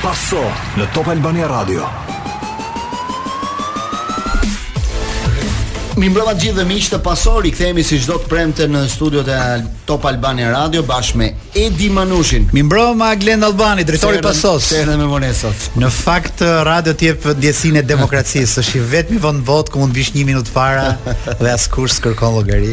Paso në Top Albania Radio. Mirëmbrëma gjithëve miq të Pasos, rikthehemi si çdo të premte në studiot e Top Albania Radio, bashkë me Edi Manushin. Mirëmbrëma Glenn Albani, drejtori i Pasos. Sërën me monesat. Në fakt, radio të jep ndjesinë e demokracisë, është i vetmi vend në botë, ku mund të vish një minut para dhe askush s'të kërkon llogari.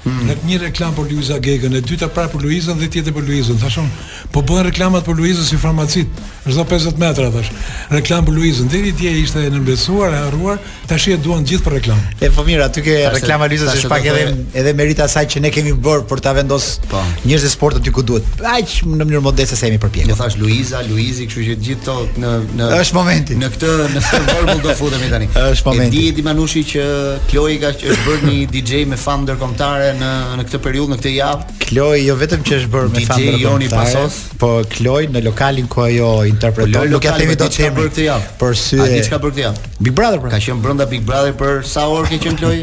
Në një reklamë për Luiza Gegën, e dyta prapë për Luizën dhe tjetra për Luizën. Thashë unë, po bëhen reklamat për Luizën si farmacitë, çdo 50 metra thashë. Reklamë për Luizën, deri dje ishte e nënvlerësuar, e harruar, tash e duan gjithë për reklamë. E po mirë, aty ke reklama e Luizës është pak edhe edhe merita e saj që ne kemi bërë për ta vendos po. njerëz të sportit aty ku duhet. Aq në mënyrë modeste se jemi përpjekur. Do thuash Luiza, Luizi Kështu që gjithë tani në është momenti. Në këtë në këtë vorbull do futemi tani. Është momenti. E di Edi Manushi që Kloi ka është bërë një DJ me famë ndërkombëtare në në këtë periudhë, në këtë javë. Kloi jo vetëm që është bërë me famë ndërkombëtare. DJ jonë e Pasos, po Kloi në lokalin ku ajo interpreton, po, nuk ia themi dot ç'ka bërë këtë javë. Përse. A di ç'ka bërë këtë javë? Big Brother pra. Ka qenë brenda Big Brother për sa orë ke qenë Kloi?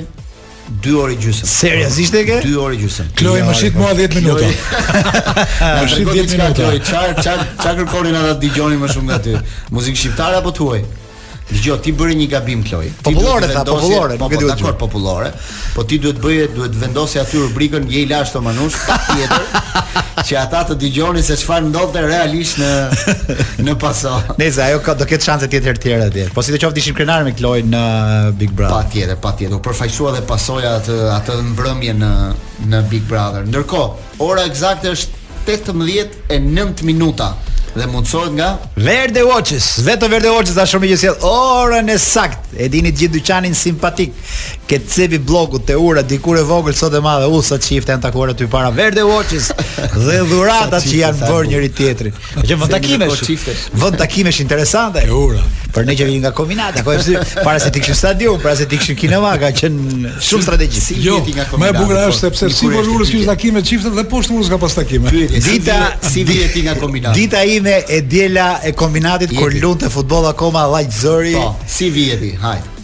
2 orë gjysmë. Seriozisht e ke? 2 orë gjysmë. Kloi më shih mua 10 minuta. Më shih 10 minuta. Kloi çar çar çar kërkonin ata të dëgjonin më shumë nga ty. Muzikë shqiptare apo të huaj? Dëgjo, ti bëre një gabim Kloi. Popullore tha, popullore, po, nuk e po, di. Dakor, popullore. Po ti duhet bëje, duhet vendosje aty rubrikën je i lashtë Manush. patjetër që ata të dëgjonin se çfarë ndodhte realisht në në Paso. Nëse ajo ka do ketë shanse të jetë herën tjetër atje. Po sido qoftë ishim krenarë me Kloin në Big Brother. Patjetër, patjetër. U përfaqësua dhe Pasoja atë atë mbrëmje në në Big Brother. Ndërkohë, ora ekzakte është 18:09 minuta dhe mundësohet nga Verde Watches. Vetëm Verde Watches tashmë sjell orën e saktë. E dini të gjithë dyqanin simpatik. Ke cepi i Bllokut te ura dikur e vogël sot e madhe. U sa çifte janë takuar aty para Verde Watches dhe dhuratat që ia kanë bërë njëri-tjetrit. Çfarë vend takimesh. Vend takimesh interesante. Te ura. Për ne që vinim nga Kombinati, po është para se të ikje në stadium, para se të ikje në kinema, ka qenë shumë strategjik. Si jo, vjen nga Kombinati. Më e bukura është sepse sipër urës kishin takime çifte dhe poshtë urës ka pas takime. Dita si vjen ti nga Kombinati. Dita ime e diela e Kombinatit kur lunte futboll akoma Llaq Zori. Po, si vjen ti? Hajde.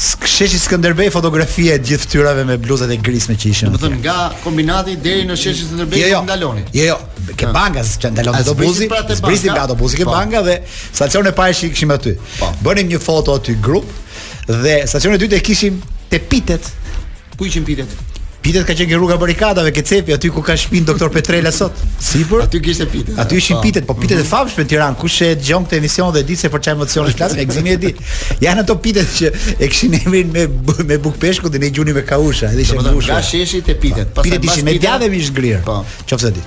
Sheshi Skënderbej fotografia e gjithë fytyrave me bluzat e grisme që ishin. Domethënë nga kombinati deri në Sheshi Skënderbej jo, jo, ndaloni. Jo, jo, ke ah. banka që pra ndalon autobuzi. Zbrisnim nga autobuzi ke po. banka dhe stacionin e parë që kishim aty. Po. Bënim një foto aty grup dhe stacionin e dytë e kishim te pitet Ku ishin pitet? Pitet ka qenë ke Rruga e Barrikadave, ke cepi aty ku ka shpin doktor Petrela sot. Sipër? Aty kishte pitet. Aty ishin po. pitet, po pitet e mhm. famshme në Tiranë. Kush e dëgjon këtë emision dhe e di se për çfarë emocioni flas, e Gëzimi e di. Janë ato pitet që e kishin emrin me me buk peshku dhe ne gjuni me kausha, edhe ishin mbushur. Nga sheshi te pitet, po. pastaj pitet ishin me djathë me shkrirë. Po. Qofse di.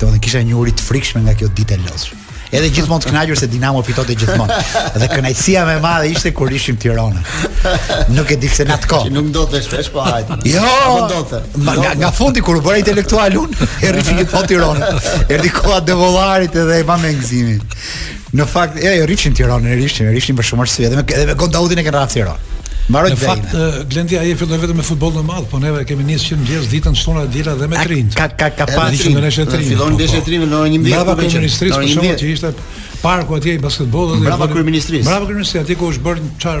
Domethënë kisha një uri të frikshme nga kjo ditë e lodhshme. Edhe gjithmonë të kënaqur se Dinamo fitonte gjithmonë. Dhe kënaqësia më e madhe ishte kur rrihnim Tiranën. Nuk e di pse n'atë kohë. Nuk ndodhte shpesh, po hajt. Jo, nuk ndodhte. Ma, nga, nga fundi kur u bëre intelektual unë, e rrifte gjithmonë Tirana. Erdhi koha e Devollarit edhe e pa me Gëzimin. Në fakt, e, e rrifshin Tiranën, e rrifshin, e rrifshin për shumë arsye, edhe me edhe me Gondautin e kanë rrafë Tiranën. Mbaroj Në fakt, Glendi ai e filloi vetëm me futbollin e madh, po neve kemi nisë që në mëngjes ditën e shtuna e diela dhe me të rinj. Ka ka ka pas të rinj. Fillon ndeshja e të rinjve në orën 11. Mbrapa kryeministrisë për shkak që ishte parku atje i basketbollit. Mbrapa kryeministrisë. Mbrapa kryeministrisë atje ku është bërë çar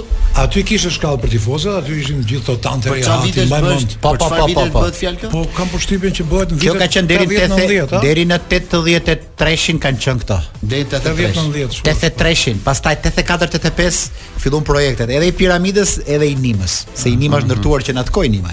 Aty kishte shkallë për tifozët, aty ishin gjithë ato tante Për çfarë vitesh bëhet? Pa pa pa pa. Bëhet fjalë këtu? Po kam përshtypjen që bëhet në vitet. Kjo ka qenë deri në 80, deri në 83-shin kanë qenë këto. Deri në 83-shin. 83-shin, pastaj 84-85 fillun projektet, edhe i piramidës, edhe i INIMA-s, se INIMA është ndërtuar që në atë kohë INIMA.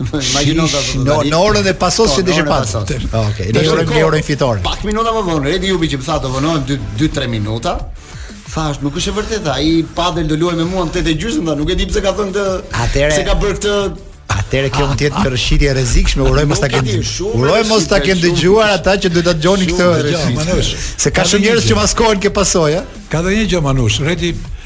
Imagjino ta thotë. Në në orën e pasos që dishë pas. Ah, Okej, ne urojmë ne urojmë fitoren. Pak minuta më vonë, Redi Jupi që më tha do vonohem 2 2-3 minuta. Thash, nuk është e vërtetë, ai padel do luaj me mua në 8 e gjysmë, tha, nuk e di pse ka thënë këtë. Atëre- Pse ka bërë këtë Atëherë kjo mund të jetë një rrëshqitje e rrezikshme, uroj mos ta Nuk e kenë. di, shumë e Uroj mos ta rrezikshme, kenë shumë. dëgjuar ata që do ta dëgjojnë Shumë këtë e gjë. rrezikshme. Manush. Se ka Ka shumë dhe një njerëz gjë. që maskohen ke pasojë, ë? Ka dhe një gjë Manush, Redi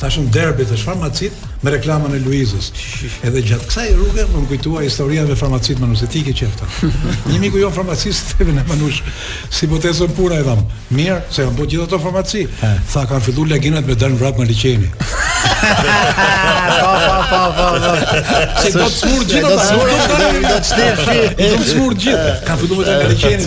Thashëm derbi të farmacive me reklamën e Luizës. Edhe gjatë kësaj rruge më kujtua historia me farmacitë Manush, se ti ke qef ta. Një miku jon farmacist theve në Manush, si po të ecën puna i dham. Mirë, se janë bërë gjithë ato farmaci. Tha kanë filluar legenat me dalë vrap në liqeni. Po, po, po, po, po. S'do të smuren gjithë ata. Do të smur gjithë. Ka filluar të dalë liqeni.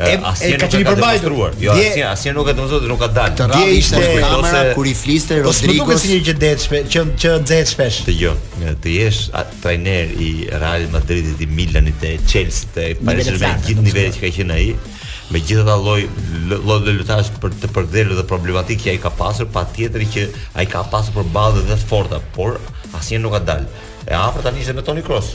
Asnjë nuk e ka demonstruar. Jo, asnjë, asnjë nuk e demonstruar, nuk ka dalë. Të rrallë ishte në kamera kur i fliste Rodrigos. Po nuk duket si një gjë e dukshme, që që nxehet shpesh. Të jo, të jesh trajner i Real Madridit, i Milanit, i Chelsea-t, i Paris Saint-Germain, gjithë nivelet që ka qenë ai, me gjithë ata lloj lloj lojtarësh për të përgdhelur dhe problematika që ai ka pasur, patjetër që ai ka pasur përballje dhe të forta, por asnjë nuk ka dalë. E afër tani ishte me Toni Kroos.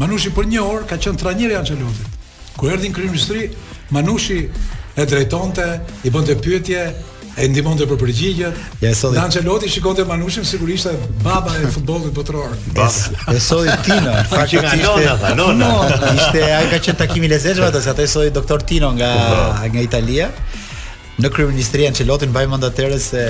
Manushi për një orë ka qenë trajneri i Ancelottit. Kur erdhi në kryeministri, Manushi e drejtonte, i bënte pyetje, e ndihmonte për përgjigjet. Ja e solli. Ancelotti shikonte Manushin sikur ishte babai i futbollit botëror. Baba. E solli Tino. Fakti nga Nona, tha Nona. Ishte ai ka qenë takimi i lezetshëm atë, atë e solli doktor Tino nga po. nga Italia. Në kryeministri Ancelotti mbaj mend atëherë se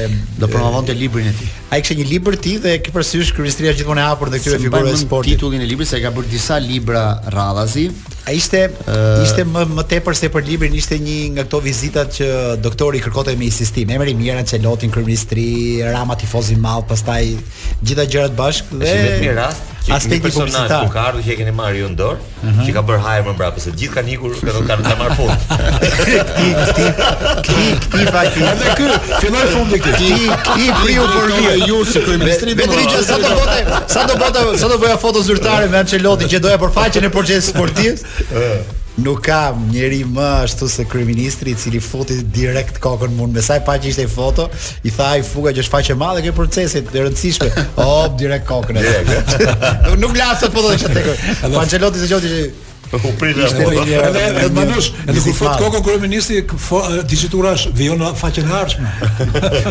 do promovonte librin e tij. Ai kishte një libër të tij dhe e ke parasysh kryeministria gjithmonë e hapur ndaj këtyre figurave të sportit. Titullin e librit se ka bërë disa libra radhazi. Ai ishte uh, ishte më më tepër se për librin ishte një nga këto vizitat që doktori kërkonte me insistim. Emri i mirë Ancelotti në kryeministri, Rama tifoz i madh, pastaj të gjitha gjërat bashkë dhe i vetmi rast që një personazh ku ka ardhur që e keni marrë ju në dorë. -hmm. që ka bërë hajër më mbrapa se të gjithë kanë ikur, kanë kanë kanë marrë fund. Ti ti ti ti fati. Edhe ky filloi fundi ky. Ti ti priu për ju, ju si kryeministri do. Vetëm që sa do bëja, sa do bëja, sa do bëja foto zyrtare me Ancelottin që doja për faqen e Procesit Sportiv. Nuk ka njeri më ashtu se kryeministri i cili futi direkt kokën mund me sa e paqë ishte foto I tha ai fuga që është faqe e madhe kjo e Procesit, e rëndësishme. Hop direkt kokën. Nuk nuk lasët po thonë çatë. Ancelotti se qoftë U pritë apo. Po. Edhe edhe Manush, edhe kur fut kokën kryeministri diçitura vijon në faqen e ardhshme.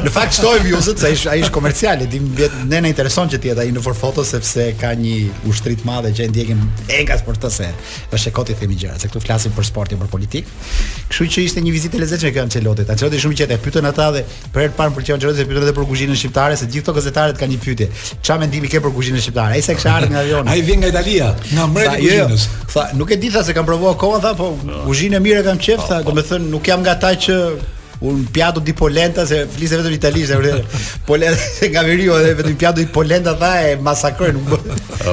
Në fakt shtoi views-et se ai është komercial, e dimë vetë ne na intereson që të jetë ai në fo foto sepse ka një ushtri të madhe që e ndjekin enkas për të se. Është e kotë t'i themi gjërat, se këtu flasim për sportin, për politikë. Kështu që ishte një vizitë e lezetshme kjo e Ancelottit. Ancelotti shumë i qetë, e pyetën ata dhe për herë të parë pëlqeu Ancelotti se pyetën edhe për kuzhinën shqiptare, se gjithë këta gazetarët kanë një pyetje. Ç'a mendimi ke për kuzhinën shqiptare? Ai sa kishte ardhur nga avioni. Ai vjen nga Italia, nga mbreti i jo, jo. kuzhinës. Tha, nuk e di tha s'e kam provuar akoma, tha, po kuzhinën e mirë kam qejf, tha, domethënë nuk jam nga ata që Un piatto di polenta se fliste vetëm italisht, e vërtetë. Polenta se nga veriu edhe vetëm piatto di polenta tha e masakroi nuk bë.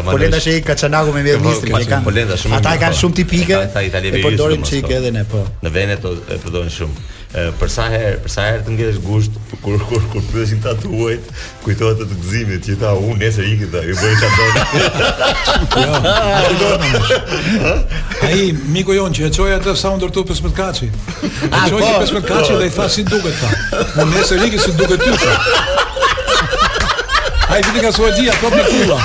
Polenta është si kaçamaku me miell misri po, kanë. Polenta shumë. Ata kanë shumë tipike. Ata italianë e përdorin çik po. edhe ne po. Në Veneto e përdorin shumë. Për sa herë, për sa herë të qesh gusht kur kur kur pyesin të huajt, Kujtohet të Gëzimit që tha unë nesër iki dhe ju bëni çfarë doni. Jo. Ai miku jonë që e çoi atë sa u ndërtu 15 katëshi. E çoi te 15 katëshi dhe i tha si të duket tha. Unë nesër iki si të duket ty. Ai vjen nga Suedia, po me kulla.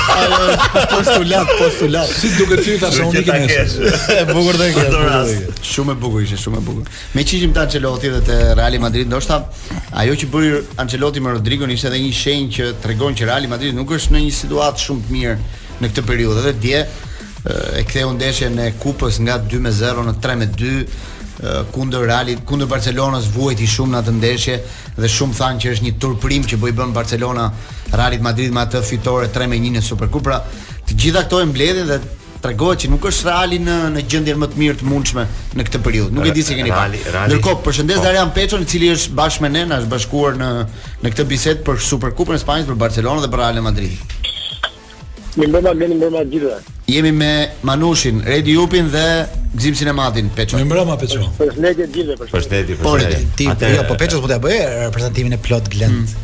Postulat, postulat. Si të duket ty tha se unë iki nesër. E bukur dhe kjo. Shumë e bukur ishte, shumë e bukur. Meqë ishim te Ancelotti dhe te Reali i Madridit, ndoshta ajo që bëri Ancelotti me Rodrigon ishte edhe një shenjë që tregon që Reali Madrid nuk është në një situatë shumë të mirë në këtë periudhë. Edhe dje e ktheu ndeshjen e Kupës nga 2 me 0 në 3 me 2 kundër Realit, kundër Barcelonës vuajti shumë në atë ndeshje dhe shumë thanë që është një turpërim që bëi bën Barcelona Realit të Madridit me atë fitore 3 me 1 në Superkupë. Pra, të gjitha këto e mbledhin dhe tregohet që nuk është Reali në në gjendjen më të mirë të mundshme në këtë periudhë. Nuk e di si keni parë. Ndërkohë përshëndes po. Darian Peçon, i cili është bashkë me ne, na është bashkuar në në këtë bisedë për Superkupën e Spanjës për Barcelonën dhe për Real Madrid. Mirëmbrëma, mirëmbrëma gjithëve. Jemi me Manushin, Redi Jupin dhe Gzim Sinematin, Peço. Mirëmbrëma Peço. Përshëndetje gjithëve, përshëndetje. Përshëndetje. Po, ti, jo, po Peços mund t'ia bëjë prezantimin e plotë Glend. Mm.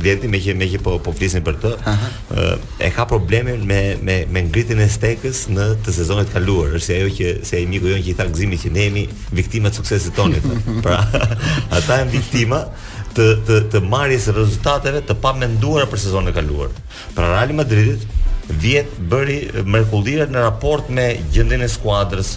Vjeti meqë meqë po po flisni për të, ë e ka probleme me me me ngritjen e stekës në të sezonit të kaluar. Është ajo që se ai miku jonë që i tha Gëzimit që ne jemi viktima të suksesit tonë. pra, ata janë viktima të të të marrjes së rezultateve të pamenduara për sezonin e kaluar. Pra Real Madridi vjet bëri mrekullira në raport me gjendjen e skuadrës,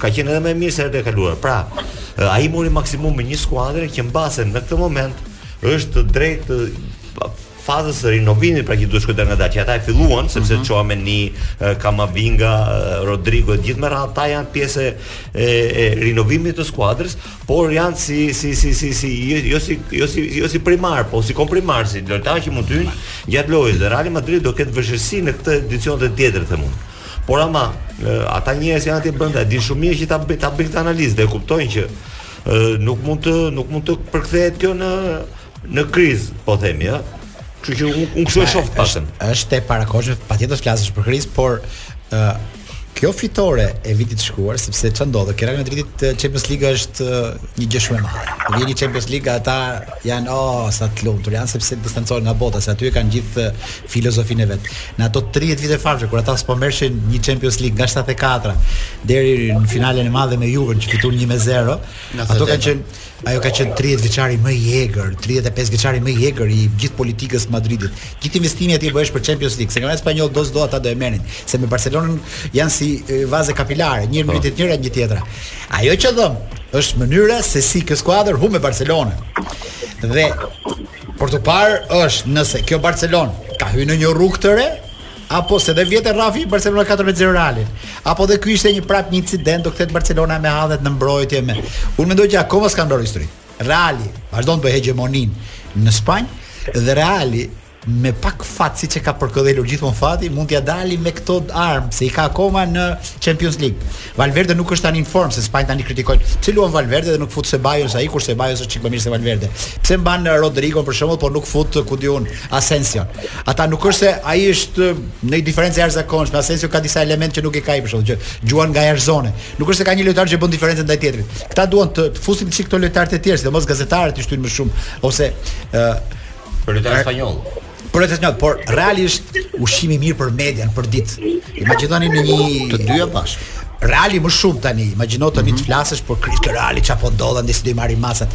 Ka qenë edhe më e mirë se herët e kaluar. Pra, ai mori maksimum me një skuadër që mbase në këtë moment është drejt fazës së rinovimit pra që duhet shkojë ngadalë ata e filluan sepse Çuameni Kamavinga Rodrigo gjithë me radhë ata janë pjesë e, e rinovimit të skuadrës por janë si si si si si jo, jo si jo si jo si primar po si komprimar si lojtarë që mund të hyjnë gjatë lojës dhe Real Madrid do ketë vështirësi në këtë edicion dhe tjetrin të mund Por ama, ata njerëz që janë atje brenda, dinë shumë mirë që ta bëjnë ta bëjnë këtë analizë dhe kuptojnë që nuk mund të nuk mund të përkthehet kjo në në krizë, po themi, ëh. Kështu që unë un kështu e shoh pasën. Është e parakoshme, patjetër të flasësh për krizë, por ë kjo fitore e vitit të shkuar, sepse ça ndodh, te Real Madridi Champions League është një gjë shumë e madhe. Kur vjen Champions League ata janë oh sa të lumtur janë sepse distancohen nga bota, se aty e kanë gjithë filozofinë e vet. Në ato tridhjetë vite të famshme kur ata s'po merrshin një Champions League nga shtatëdhjetë e katra deri në finalen e madhe me Juven që fituan një me zero, ato kanë qenë ajo ka qenë tridhjetë vjeçari më i egër, tridhjetë e pesë vjeçari më i egër i gjithë politikës së Madridit. Gjithë investimi atje bëhej për Champions League, se kampionatin spanjoll do s'do ata do e merrnin, se me Barcelonën janë si vaze kapilare, një po mbytet njëra një tjetra. Ajo që dhemb është mënyra se si kjo skuadër humb me Barcelonën. Dhe Për t'u parë është nëse kjo Barcelonë ka hyrë në një rrugë të re, apo se dhe vjet e rrahu Barcelona 4-0 Realin. Apo dhe ky ishte një prap një incident do kthehet Barcelona me hallet në mbrojtje me. Unë mendoj që akoma s'kanë bërë histori. Reali vazhdon të bëjë hegjemoninë në Spanjë dhe Reali me pak fat siç e ka përkëdhelur gjithmonë fati, mund t'ia dalë me këto armë se i ka akoma në Champions League. Valverde nuk është tani në formë, se në Spanjë tani kritikojnë. Pse luan Valverde dhe nuk fut Sebajos ai, kur Sebajos është çik më mirë se Valverde. Pse mban eh, Rodrigon për shembull, por nuk fut eh, ku di unë Asensio. Ata nuk është se ai është eh, në diferencë jashtëzakonshme. Asensio ka disa elementë që nuk i ka ai për shembull, që gjuan nga jashtë zone. Nuk është se ka një lojtar që bën diferencën ndaj tjetrit. Këta duan të, të fusin çik këto lojtarë të tjerë, sidomos gazetarët i shtyn më shumë ose uh, për lojtarë spanjollë. Por vetë njëtë, por realisht ushqimi mirë për median, për ditë. Imagjinoni në një... Të dyja bashkë. Reali më shumë tani, imagjino tani mm -hmm. të mhm. flasësh për krizë te Reali çfarë po ndodh a do i marrin masat.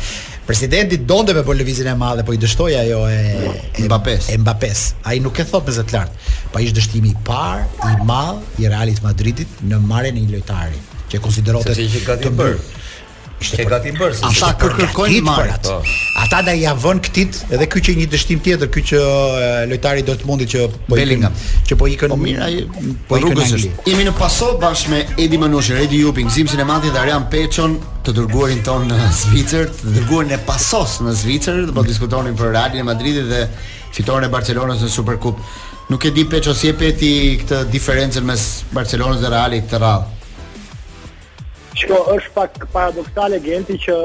Presidenti donte me bërë lëvizjen e madhe, po i dështoi ajo e e Mbappes. E Mbappes. Ai nuk e thotë me zë të lartë. Po ai është dështimi i parë i madh i Realit Madridit në marrjen e një lojtari që e konsideronte të bërë. Ishte gati bërë. Ata kërkojnë marrat. Po. Ata do ia vënë këtij edhe ky që një dështim tjetër, ky që lojtari do të mundi që po ikën që po ikën po mirë ai po ikën rrugës është. Jemi në paso bashkë me Edi Manushi, Redi Jupin, Gëzim Sinemati dhe Arjan Peçon të dërguarin tonë në Zvicër, të dërguarin e pasos në Zvicër, dhe po diskutonim për Realin e Madridit dhe fitoren e Barcelonës në Superkupë. Nuk e di Peço si e pe ti këtë diferencën mes Barcelonës dhe Realit këtë radhë. Shko, është pak paradoksale Genti që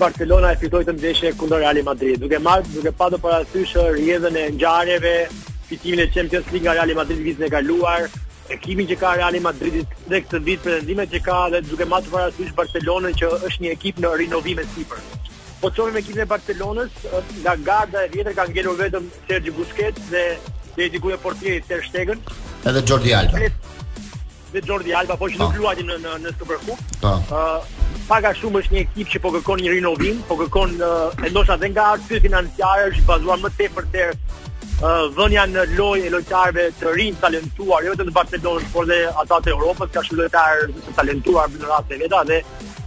Barcelona e fitoi këtë ndeshje kundër Real Madrid, duke marrë duke patur parasysh rrjedhën e ngjarjeve, fitimin e Champions League nga Real Madrid vitin e kaluar, ekipin që ka Real Madrid dhe këtë vit pretendimet që ka dhe duke marrë parasysh Barcelonën që është një ekip në rinovim e sipër. Po të shohim ekipin e Barcelonës, nga garda e vjetër ka ngelur vetëm Sergio Busquets dhe dhe diku e portieri Ter Stegen. Edhe Jordi Alba. dhe Jordi Alba, po që nuk luajti në në në Superkupë. Po. Ë pak a shumë është një ekip që po kërkon një rinovim, po kërkon uh, ndoshta edhe nga arsye financiare është bazuar më tepër te uh, dhënia në lojë e lojtarëve të rinj të talentuar, jo vetëm të Barcelonës, por edhe ata të Europës, ka shumë lojtarë të talentuar në radhët e veta dhe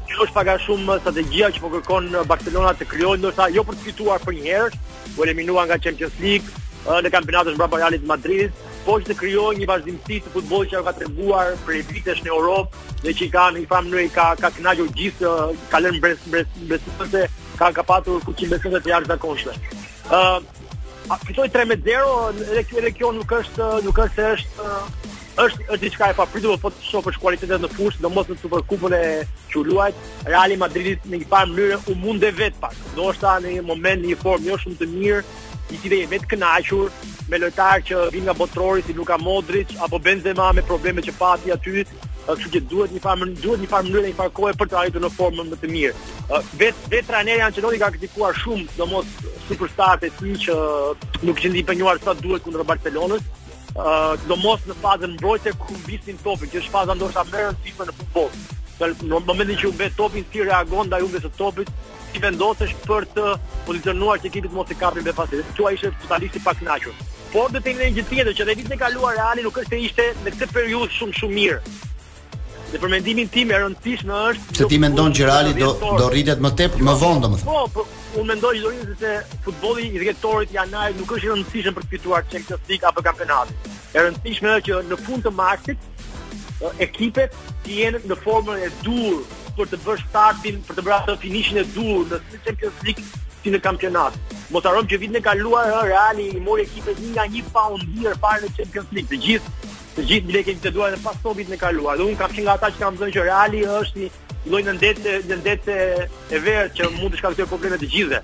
kjo është pak a shumë strategjia që po kërkon Barcelona të krijojë ndoshta jo për të fituar përnjëherë, u eliminua nga Champions League, në kampionatin e Realit Madrid, Po që të krijojë një vazhdimësi të futbollit që ajo ka treguar prej vitesh në Europë dhe që i ka në një farë mënyrë ka ka kënaqur gjithë, ka lënë mbres mbres mbresa se, ka ka patur fuqi mbresëse të jashtëzakonshme. Ë uh, fitoi 3-0, edhe edhe kjo nuk është nuk është se është është është diçka e papritur, po të shohësh kualitetet në fushë, sidomos në Superkupën që u luajt, Real Madridi në një farë mënyrë u mund e vet pak. Ndoshta në një moment në një formë jo shumë të mirë, I cili është vetëkënaqur me lojtarë që vijnë nga botërori si Luka Modric apo Benzema me probleme që pati aty, kështu që duhet një farë duhet një farë mënyrë një farë kohe për të arritur në formën më të mirë. Vetë vetë trajneri Ancelotti ka kritikuar shumë, sidomos superstarët e tij që nuk ishin imponuar sa duhet kundër Barcelonës. Uh, sidomos në fazën mbrojtëse kur humbisnin topin, që është faza ndoshta më e rëndësishme në futboll. Në momentin që humbet topin, si reagon ndaj humbjes së topit, Ti vendosesh për të pozicionuar që ekipi mos të kapet në befasi. Dhe thua ishe totalisht i pakënaqur. Por do të themi një gjë tjetër që edhe vitin e kaluar Reali nuk është se ishte në këtë periudhë shumë shumë mirë. Dhe për mendimin tim e rëndësishme është se ti mendon që Reali do do rritet më tepër më vonë domethënë. Po, po unë mendoj që do rritet se futbolli i dhjetorit janarit nuk është i rëndësishëm për të fituar Champions League apo kampionat. E rëndësishme është që në fund të marsit ekipet të jenë në formën e duhur për të bërë startin, për të bërë atë finishin e duhur në si Champions League si në kampionat. Mos harrojmë që vitin e kaluar ë, Reali i mori ekipet një nga një pa u ndier fare në Champions League. Të gjithë të gjithë bile kemi të duar edhe pas topit në kaluar. Dhe unë kam qenë nga ata që kam thënë që Reali është një lloj nëndete nëndete e verë që mund të shkaktojë probleme të gjithëve.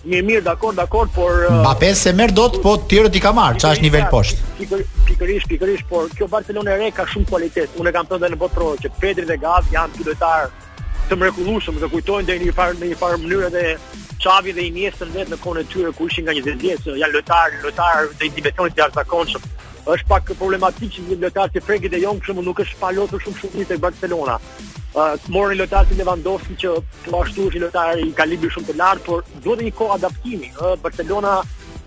Mirë, mirë, dakor, dakor, por uh, Mbappé se merr dot, po të tjerët i ka marr, çfarë është nivel poshtë. Pikërisht, pikërisht, por kjo Barcelona e re ka shumë cilësi. Unë kam thënë në botë që Pedri dhe Gavi janë dy lojtarë të mrekullueshëm, të kujtojnë deri në një farë në një farë mënyrë edhe Xavi dhe Iniesta vetë në kohën e tyre kur ishin nga 20 vjeç, janë lojtarë, lojtarë të dimensionit të jashtëzakonshëm. Është pak problematik që një lojtar si Frenkie de Jong shumë nuk është ka luajtur shumë shumë tek Barcelona. Uh, Morën lojtarë si Lewandowski që po ashtu është një lojtar i kalibrit shumë të lartë, por duhet një kohë adaptimi. Uh, Barcelona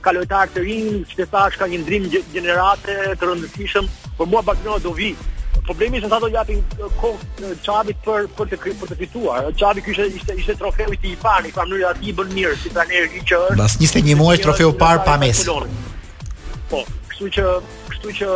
ka lojtarë të rinj, që tashmë ka një ndrim gjenerate të rëndësishëm, për mua Barcelona do vi. Problemi është se a do i japin kohë Xavit për për të për të fituar. Xavi ky ishte ishte ishte trofeu i tij i parë, në një mënyrë atij i bën mirë si trajner i ri që është. Pas 21 muaj trofeu i parë pa Messin. Po, kështu që kështu që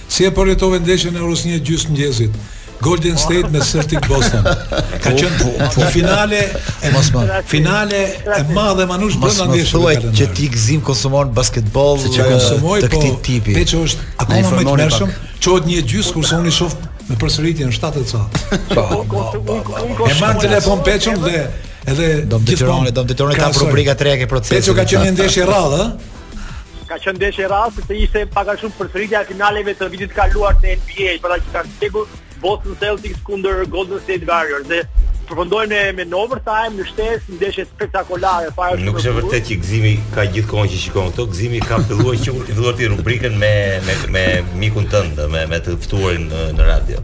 Si e përjetove ndeshjen e orës një gjysmë të mëngjesit? Golden State me Celtic Boston. Ka qenë po, po, po. finale e mos më. Finale e madhe Manush brenda ndeshjes. Thuaj që ti Gzim konsumon basketbol se që konsumoj të këtij po, tipi. Peçi është akoma më i tmerrshëm. Çohet një gjys kurse unë shoh në përsëritje në 7 ca. Po. E marr në telefon Peçun dhe edhe do të dëgjoni, do të dëgjoni te rubrika 3 e ke procesin. Peçu ka qenë një ndeshje e rrallë, Ka qenë ndeshje e rrallë sepse ishte pak a shumë përsëritja e finaleve të vitit të kaluar të NBA, për ata që kanë ndjekur Boston Celtics kundër Golden State Warriors dhe përfundoi me me në overtime në shtesë një ndeshje spektakolare para shumë. Nuk është vërtet që Gzimi ka gjithë kohën që shikon këto, Gzimi ka filluar që kur fillove ti rubrikën me me me mikun tënd, me me të ftuarin në, në radio.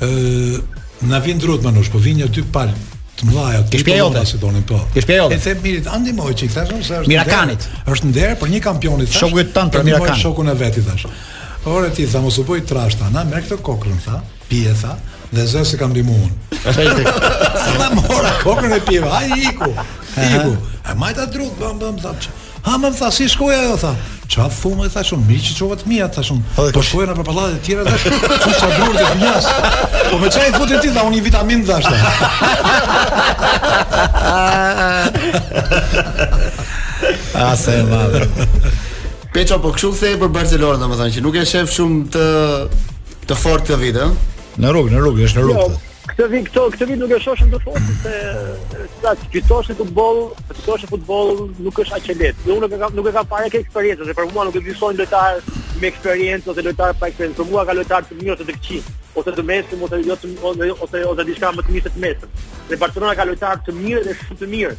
Ë na vjen drot manush, po vjen një dy pal të mëdha aty. Ishte ajo që donin po. Ishte ajo. E them Mirit më ndihmo çik, thashë se është Mirakanit. Është nder për një kampionit thashë. Shoku i Fatmir Mirakan. Shokun e vet i thashë. Ore ti tha mos u bëj trash tha, na merr këtë kokrën tha, pije tha, dhe zëre se të kam ndihmuar. Sa mora kokrën e pije, ai iku. Iku. A mbajta drut, bëm bëm thashë. Ha më tha si shkoi ajo tha. Ça thu më tha shumë, miq që çova të mia tha shumë. Po, po shkoj në përballjet e tjera tash. Kush sa duhet të bëjas? Po me çaj futi ti tha unë një vitamin dash. Ah, se madh. Peço po kshu kthej për Barcelona, domethënë që nuk e shef shumë të fortë këtë vit, ëh. Në rrugë, në rrugë, është në rrugë. Jo, këtë vit këto, këtë vit nuk e shoh shumë të fortë se sa të fitosh në futboll, të fitosh në futboll nuk është aq e lehtë. Unë nuk e kam nuk e kam fare këtë eksperiencë, se për mua nuk ekzistojnë lojtarë me eksperiencë ose lojtarë pa eksperiencë. Për mua ka lojtarë të mirë ose të këqij, ose të mesëm ose jo të ose ose diçka më të mirë se të mesëm. Dhe Barcelona ka lojtarë të mirë dhe shumë të mirë.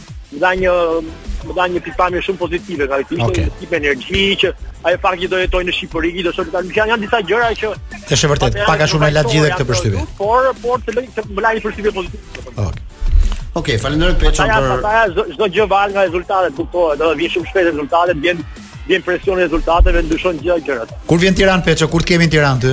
Më dha një më dha një pikëpamje shumë pozitive, domethënë okay. një tip energji që ai fakt që do jetojë në Shqipëri, do të thotë janë janë disa gjëra që është vërtet, pak a shumë e la gjithë këtë përshtypje. Por por të lë të më la një përshtypje pozitive. Okej. Okay. Okej, okay, falenderoj Peçon për. Ata pastaj çdo gjë varet nga rezultatet, kuptohet, do të vijnë shumë shpejt rezultatet, vjen vjen presioni i rezultateve, ndryshojnë gjithë gjërat. Kur vjen Tiranë Peço, kur të kemi në Tiranë ty?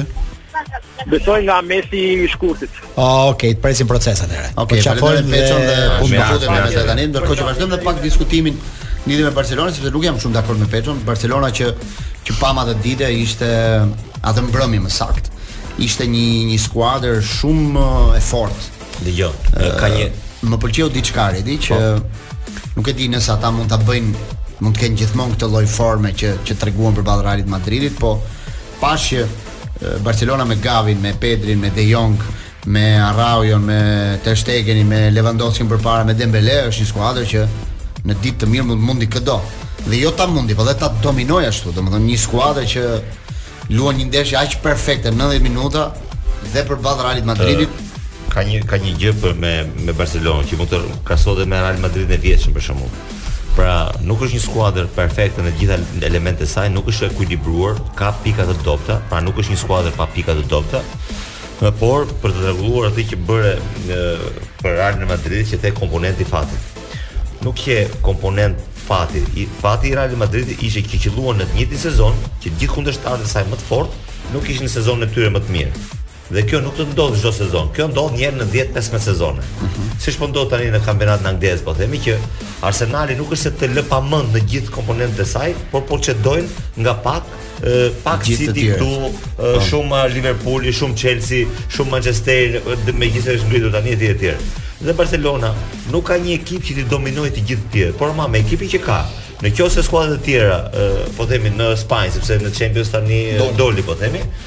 Besoj nga mesi i shkurtit. Ah, ok, të presim për në studio atëherë. Ok, po e falenderojmë Peçon dhe po futemi te tema tani, ndërkohë që vazhdojmë me pak diskutimin lidhur me Barcelonën, sepse nuk jam shumë dakord me Peçon. Barcelona që që pamë atë ditë ishte atë mbrëmje më saktë. Ishte një një skuadër shumë e fortë. Dëgjo, ka një më pëlqeu diçka Redi që po. nuk e di nëse ata mund ta bëjnë mund të kenë gjithmonë këtë lloj forme që që treguan përballë Realit të Madridit, po Pashë që Barcelona me Gavin, me Pedrin, me De Jong, me Araujon, me Ter Stegenin, me Lewandowskin përpara me Dembelenë është një skuadër që në ditë të mirë mund të mundi këdo. Dhe jo ta mundi, por dhe ta dominoj ashtu, domethënë një skuadër që luan një ndeshje aq perfekte 90 minuta dhe përballë Realit të Madridit ka një ka një gjë për me me Barcelonën që mund të krahasohet me Real Madridin e vjetshëm për shembull. Pra, nuk është një skuadër perfekte në të gjitha elementet e saj, nuk është e ekuilibruar, ka pika të dobta, pra nuk është një skuadër pa pika të dobta. Por për të rregulluar atë që bëre për Realin e Madridit që the komponenti fatit. Nuk qe komponent fati. Fati i Real Madridit ishte që qëlluan në të njëjtin sezon, që të gjithë kundërshtarët e saj më të fortë nuk ishin në sezonin e tyre më të mirë. Dhe kjo nuk do të ndodhë çdo sezon. Kjo ndodh një herë në 10-15 sezone. Mm -hmm. Siç po ndodh tani në kampionatin anglez, po themi që Arsenali nuk është se të lë pa mend në gjithë komponentët e saj, por po cedojnë nga pak e, pak City këtu, po. shumë Liverpooli, shumë Chelsea, shumë Manchester, megjithëse është ngritur tani etj etj. Dhe Barcelona nuk ka një ekip që të dominojë të gjithë të tjerët, por ama me ekipin që ka, në qoftë se skuadrat e tjera, po themi në Spanjë, sepse në Champions tani doli, po themi,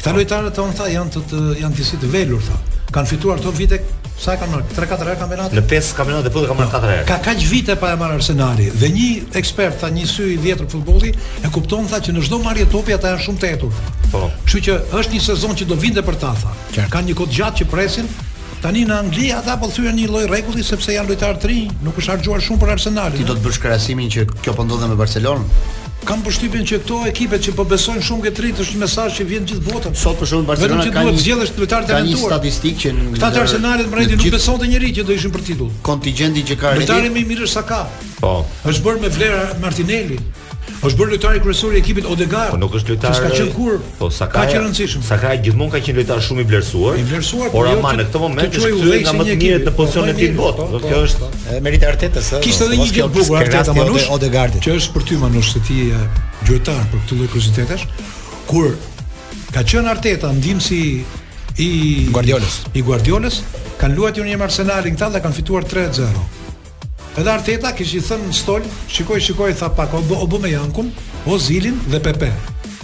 Këta lojtarët tonë tha janë të, të janë disi të velur tha. Kanë fituar këto vite sa e kanë marrë 3-4 herë kampionat. Në 5 kampionat e futbollit kanë marrë 4 herë. Ka kaq vite pa e marrë Arsenali dhe një ekspert tha një sy i vjetër futbolli e kupton tha që në çdo marrje topi ata janë shumë të etur. Po. Kështu që është një sezon që do vinte për ta tha. Kanë një kohë të gjatë që presin Tani në Angli ata po thyejnë një lloj rregulli sepse janë lojtarë të rinj, nuk është harxhuar shumë për Arsenalin. Ti do të bësh krahasimin që kjo po ndodh edhe me Barcelonën? Kam përshtypjen që këto ekipet që po besojnë shumë te të rinjtë është një mesazh që vjen gjithë botën. Sot për shembull Barcelona ka një zgjedhësh lojtar të talentuar. Ka një statistikë që këta të Arsenalit me rëndësi nuk besonte njeri që do ishin për titull. Kontingjenti që ka rëndësi. Lojtari më i mirë është Saka. Po. Është bërë me vlera Martinelli. Është bërë lojtari kryesor i ekipit Odegaard. Po nuk është lojtar. S'ka qenë kurrë. Po Saka i rëndësishëm. Saka gjithmonë ka qenë lojtar shumë i vlerësuar. I vlerësuar. Por jo ama në këtë moment është kthyer nga më të mirët në po, pozicionin e tij në botë. Po, kjo është merita e Artetës. Kishte edhe një gjë të bukur Arteta Manush Odegaardit. Që është për ty Manush se ti je gjuetar për këtë lloj kuriozitetesh. Kur ka qenë Arteta ndihmësi i Guardiolës. I Guardiolës kanë luajtur me Arsenalin këta dhe kanë fituar 3-0. Edhe Arteta kish i thënë në stol, shikoji, shikoji, tha pak, O, Obamejangun, Ozilin dhe Pepe.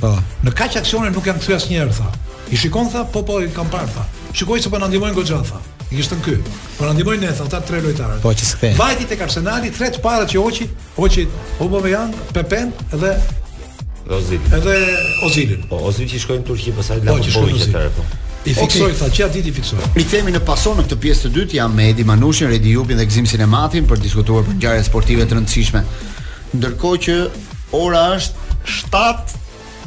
Po. Në kaq aksione nuk janë kthy asnjëherë, tha. I shikon, tha, po, po, i kam parë, tha. Shikoji se po na ndihmojnë goxha, tha. I kishte thënë ky. Po na ndihmojnë ne, tha, këta tre lojtarët. Po, që s'kthehen. Vajti tek Arsenali, tre të parët që hoqi, hoqi, Obamejang, Pepen dhe Dhe Ozil. Edhe Ozil. Po Ozil që shkoi në Turqi pastaj po, la po shkoi në Turqi. Po. I fiksoi okay. tha që atë ditë i fiksoi. Rikthehemi në Pasoje në këtë pjesë të dytë jam me Edi Manushin, Redi Jupin dhe Gëzim Sinematin për të diskutuar për ngjarje sportive të rëndësishme. Ndërkohë që ora është 7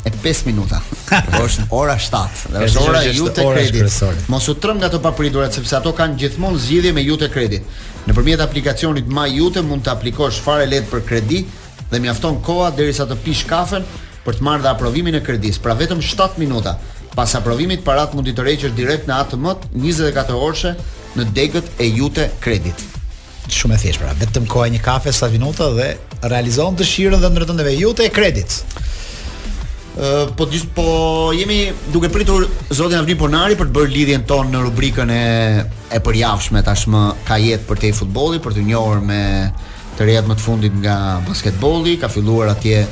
e 5 minuta. Po është ora 7. Dhe është ora Jute Kredit. Mos u tremb nga të papriturat sepse ato kanë gjithmonë zgjidhje me Jute Kredit. Nëpërmjet aplikacionit My Jute mund të aplikosh fare lehtë për kredi dhe mjafton koha derisa të pish kafen për të marrë dhe aprovimin e kredisë, pra vetëm shtatë minuta. Pas aprovimit, paratë mund t'i tërheqësh direkt në ATM-t njëzet e katër orëshe në degët e Jute Kredit. Shumë e thjeshtë, pra vetëm koha e një kafe shtatë minuta dhe realizon dëshirën dhe ndërton edhe Jute Kredit. Ë po dis, po jemi duke pritur zotin Avni Ponari për të bërë lidhjen tonë në rubrikën e e përjavshme tashmë Ka jetë përtej futbollit, për t'u njohur me Të rejat më të fundit nga basketbolli, ka filluar atje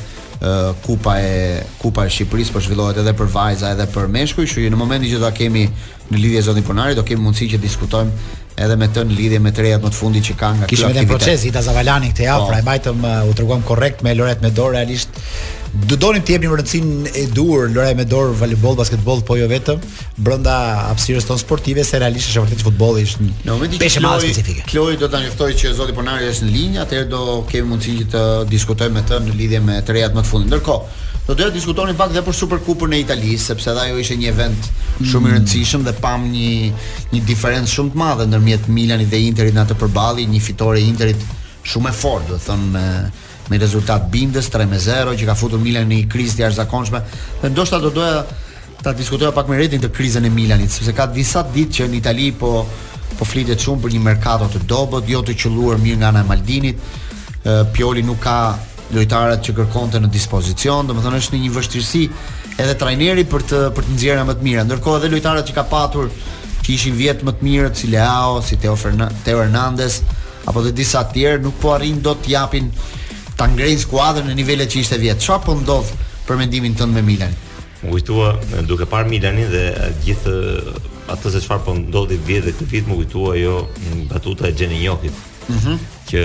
Kupa e Kupa e Shqipërisë po zhvillohet edhe për vajza edhe për meshkuj, kështu që në momentin që do ta kemi në lidhje zotin Ponari, do kemi mundësi që diskutojmë edhe me të në lidhje me të rejat më të fundit që ka nga kjo aktivitet. Kishim edhe proces Ida Zavalani këtë javë, po. pra e mbajtëm u treguam korrekt me lojërat me dorë realisht. Do donim të jepnim rëndësinë e duhur lojërave me dorë, volejboll, basketboll, po jo vetëm. brenda hapësirës tonë sportive se realisht është vërtet futbolli është një peshë më specifike. Kloi do të na njoftojë që zoti Ponari është në linjë, atëherë do kemi mundësi që të diskutojmë me të në lidhje me të rejat më të fundit. Ndërkohë, do të diskutonim pak dhe për Superkupën e Italisë, sepse edhe ajo ishte një event shumë i mm. rëndësishëm dhe pam një një diferencë shumë të madhe ndërmjet Milanit dhe Interit në atë përballje, një fitore e Interit shumë e fortë, domethënë me me rezultat bindës 3 me 0 që ka futur Milanin në një krizë të jashtëzakonshme dhe ndoshta do doja ta diskutoja pak me Redin këtë krizën e Milanit, sepse ka disa ditë që në Itali po po flitet shumë për një merkato të dobët, jo të qëlluar mirë nga ana e Maldinit. Pioli nuk ka lojtarët që kërkonte në dispozicion, domethënë është në një vështirësi edhe trajneri për të për të nxjerrë më të mira. Ndërkohë edhe lojtarët që ka patur që ishin vjet më të mirët si Leao, si Teo Hernandez, apo dhe disa të tjerë nuk po arrijnë dot të japin ta ngrejnë skuadrën në nivelet që ishte vjet. Çfarë po ndodh për mendimin tënd me Milanin? Më kujtua duke parë Milanin dhe gjithë atë se çfarë po ndodhi vjet dhe këtë vit më kujtua ajo batuta e Xheni Njokit. Ëh. Mm -hmm. Që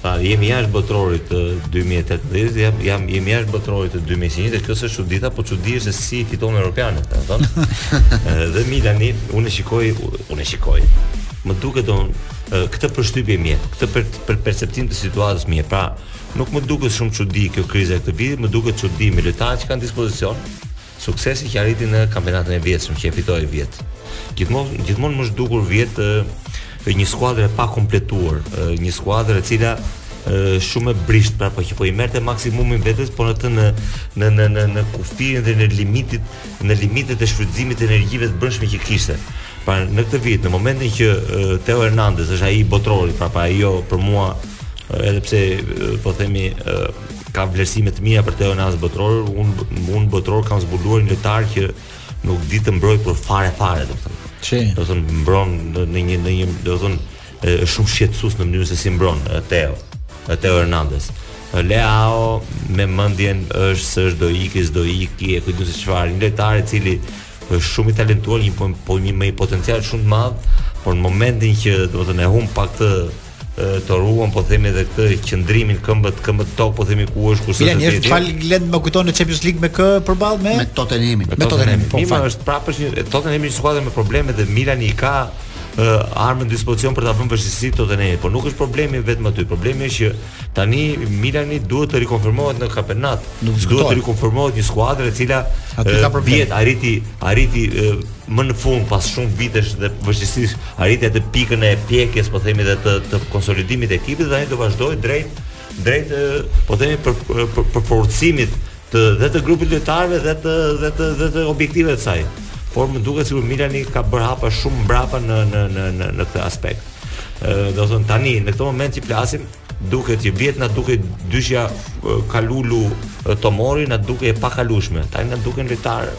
tha jemi jashtë botërorit të 2018, jam jam jemi jashtë botërorit të 2021 dhe kjo s'është çudia, po çudi është se si fituam europianin, e kupton. dhe Milani, unë shikoj, unë shikoj. më duket, domethënë këtë përshtypje më jep, këtë per, per perceptim të situatës më jep. Pra, nuk më duket shumë çudi kjo kriza e këtij vitit, më duket çudi me lojtarët që ka në dispozicion, suksesi që arriti në kampionatin e vjetshëm që e fitoi vjet. Gjithmonë gjithmonë më është dukur vjet një skuadër e pakompletuar, një skuadër e cila shumë e brishtë pra po që po i merrte maksimumin vetes po në të në në në në, në kufirin dhe në limitit në limitet e shfrytëzimit të energjive të brendshme që kishte. Pra në këtë vit, në momentin që Teo Hernandez është ai i botërorit, pra prapë ajo për mua edhe pse po themi ka vlerësime të mira për Teo Hernandez në botëror, unë në botëror kam zbuluar një lojtar që nuk di të mbrojë për fare fare, domethënë. Çi? Domethënë mbron në një në një, domethënë Është shumë shqetësues në mënyrën se si mbron Teo, Teo Hernandez. Leao me mendjen është se a do iki, s'do iki, e kupton se çfarë, një lojtar i cili është shumë i talentuar, një po, po një me potencial shumë të madh, por në momentin që domethënë e humb pak të toruan po themi edhe këtë qëndrimin këmbët këmbët në tokë po themi ku është kurse Milan është favorit më kujton në Champions League me kë përball me me Tottenhamin me Tottenhamin po fal është prapë është Tottenhami një skuadër me probleme dhe Milani ka uh, armët në dispozicion për ta vënë në vështirësi Tottenham, por nuk është problemi vetëm aty. Problemi është që tani Milani duhet të rikonfirmohet në kampionat. Duhet të rikonfirmohet një skuadër e cila aty ka problem. Vjet arriti arriti uh, më në fund pas shumë vitesh dhe vështirësish arriti atë pikën e pjekjes, po themi dhe të, të konsolidimit të ekipit dhe tani do vazhdojë drejt drejt po themi për për përforcimit të dhe të grupit lojtarëve dhe të dhe të dhe të objektiveve të saj. Por më duket sikur Milani ka bërë hapa shumë mbrapa në në në në në këtë aspekt. Ë do të thon tani në këtë moment që flasim duket që vjet na dukej dyshja Kalulu Tomori na dukej e pakalueshme. Tani na duken lojtarë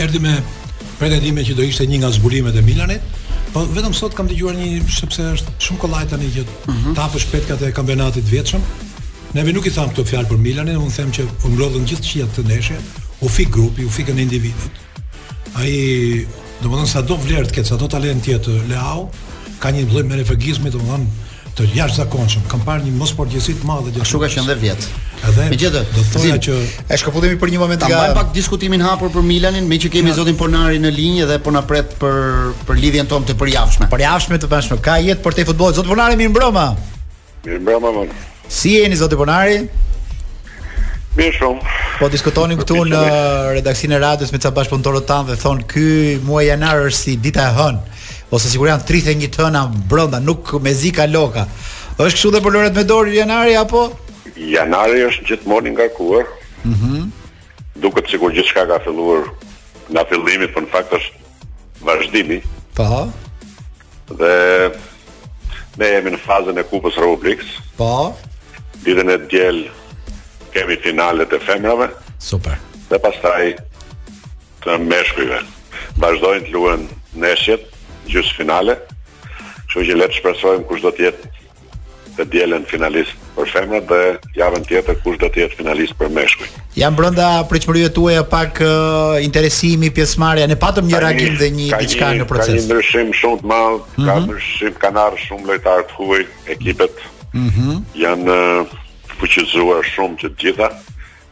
Erdhi me pretendime që do ishte një nga zbulimet e Milanit. Po vetëm sot kam dëgjuar një sepse është shumë kollaj tani që mm -hmm. ta hapësh petkat e kampionatit të vjetshëm. Neve nuk i tham këto fjalë për Milanin, unë them që u mblodhën gjithçka te ndeshja, u fik grupi, u fikën individët. Ai, domethënë sado vlerë të ketë, sado talent të jetë Leao, Ka një lloj menefregizmi domethënë të jashtëzakonshëm. Kam parë një mosportjesi të madhe gjatë. Kështu ka qenë dhe vjet. Edhe megjithë do thoja që të shkëputemi për një moment nga mbajmë pak diskutimin hapur për Milanin, meqë kemi ja. zotin Ponari në linjë dhe po na pret për për lidhjen tonë të përjavshme. Përjavshme të vëshme. Ka jetë përtej futbollit. Zoti Ponari mirëmbrëma. Mirëmbrëma më. Si jeni zoti Ponari? Mirë shumë. Po diskutonim këtu në redaksinë e radios me ca bashkëpunëtorët tanë dhe thonë ky muaj janar është si dita e hënë ose sikur janë 31 të hëna brenda, nuk mezi kaloka. Është kështu dhe për lojërat me dorë janari apo? Janari është gjithmonë i ngarkuar. Mhm. Mm Duket sikur gjithçka ka filluar nga fillimi, por në fakt është vazhdimi. Po. Dhe ne jemi në fazën e Kupës së Republikës. Po. Ditën e diel kemi finalet e femrave. Super. Dhe pastaj të meshkujve. Vazhdojnë të luhen neshjet, gjysmëfinale. Kështu që le të shpresojmë kush do të jetë të dielën finalist për femrat dhe javën tjetër kush do të jetë finalist për meshkujt. Janë brenda pritshmërive tuaja pak uh, interesimi, pjesëmarrja, ne patëm një reagim dhe një diçka në proces. Ka një ndryshim shumë të madh, mm -hmm. ka mhm. ndryshim kanë ardhur shumë lojtarë të huaj, ekipet. Mm -hmm. Janë uh, fuqizuar shumë të gjitha.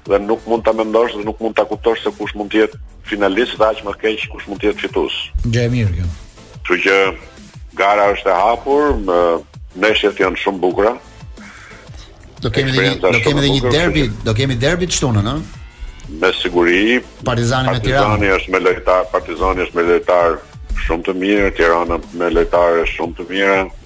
dhe nuk mund ta mendosh dhe nuk mund ta kuptosh se kush mund të jetë finalist dhe aq më keq kush mund të jetë fitues. Gjë e mirë kjo. Kështu që gara është e hapur, ndeshjet janë shumë të bukura. Do kemi dhe një, do kemi dhe një derbi, do kemi derbi të shtunën, ëh. Me siguri. Partizani me Tiranë. Partizani është me lojtar, Partizani është me lojtar shumë të mirë, Tirana me lojtarë shumë të mirë.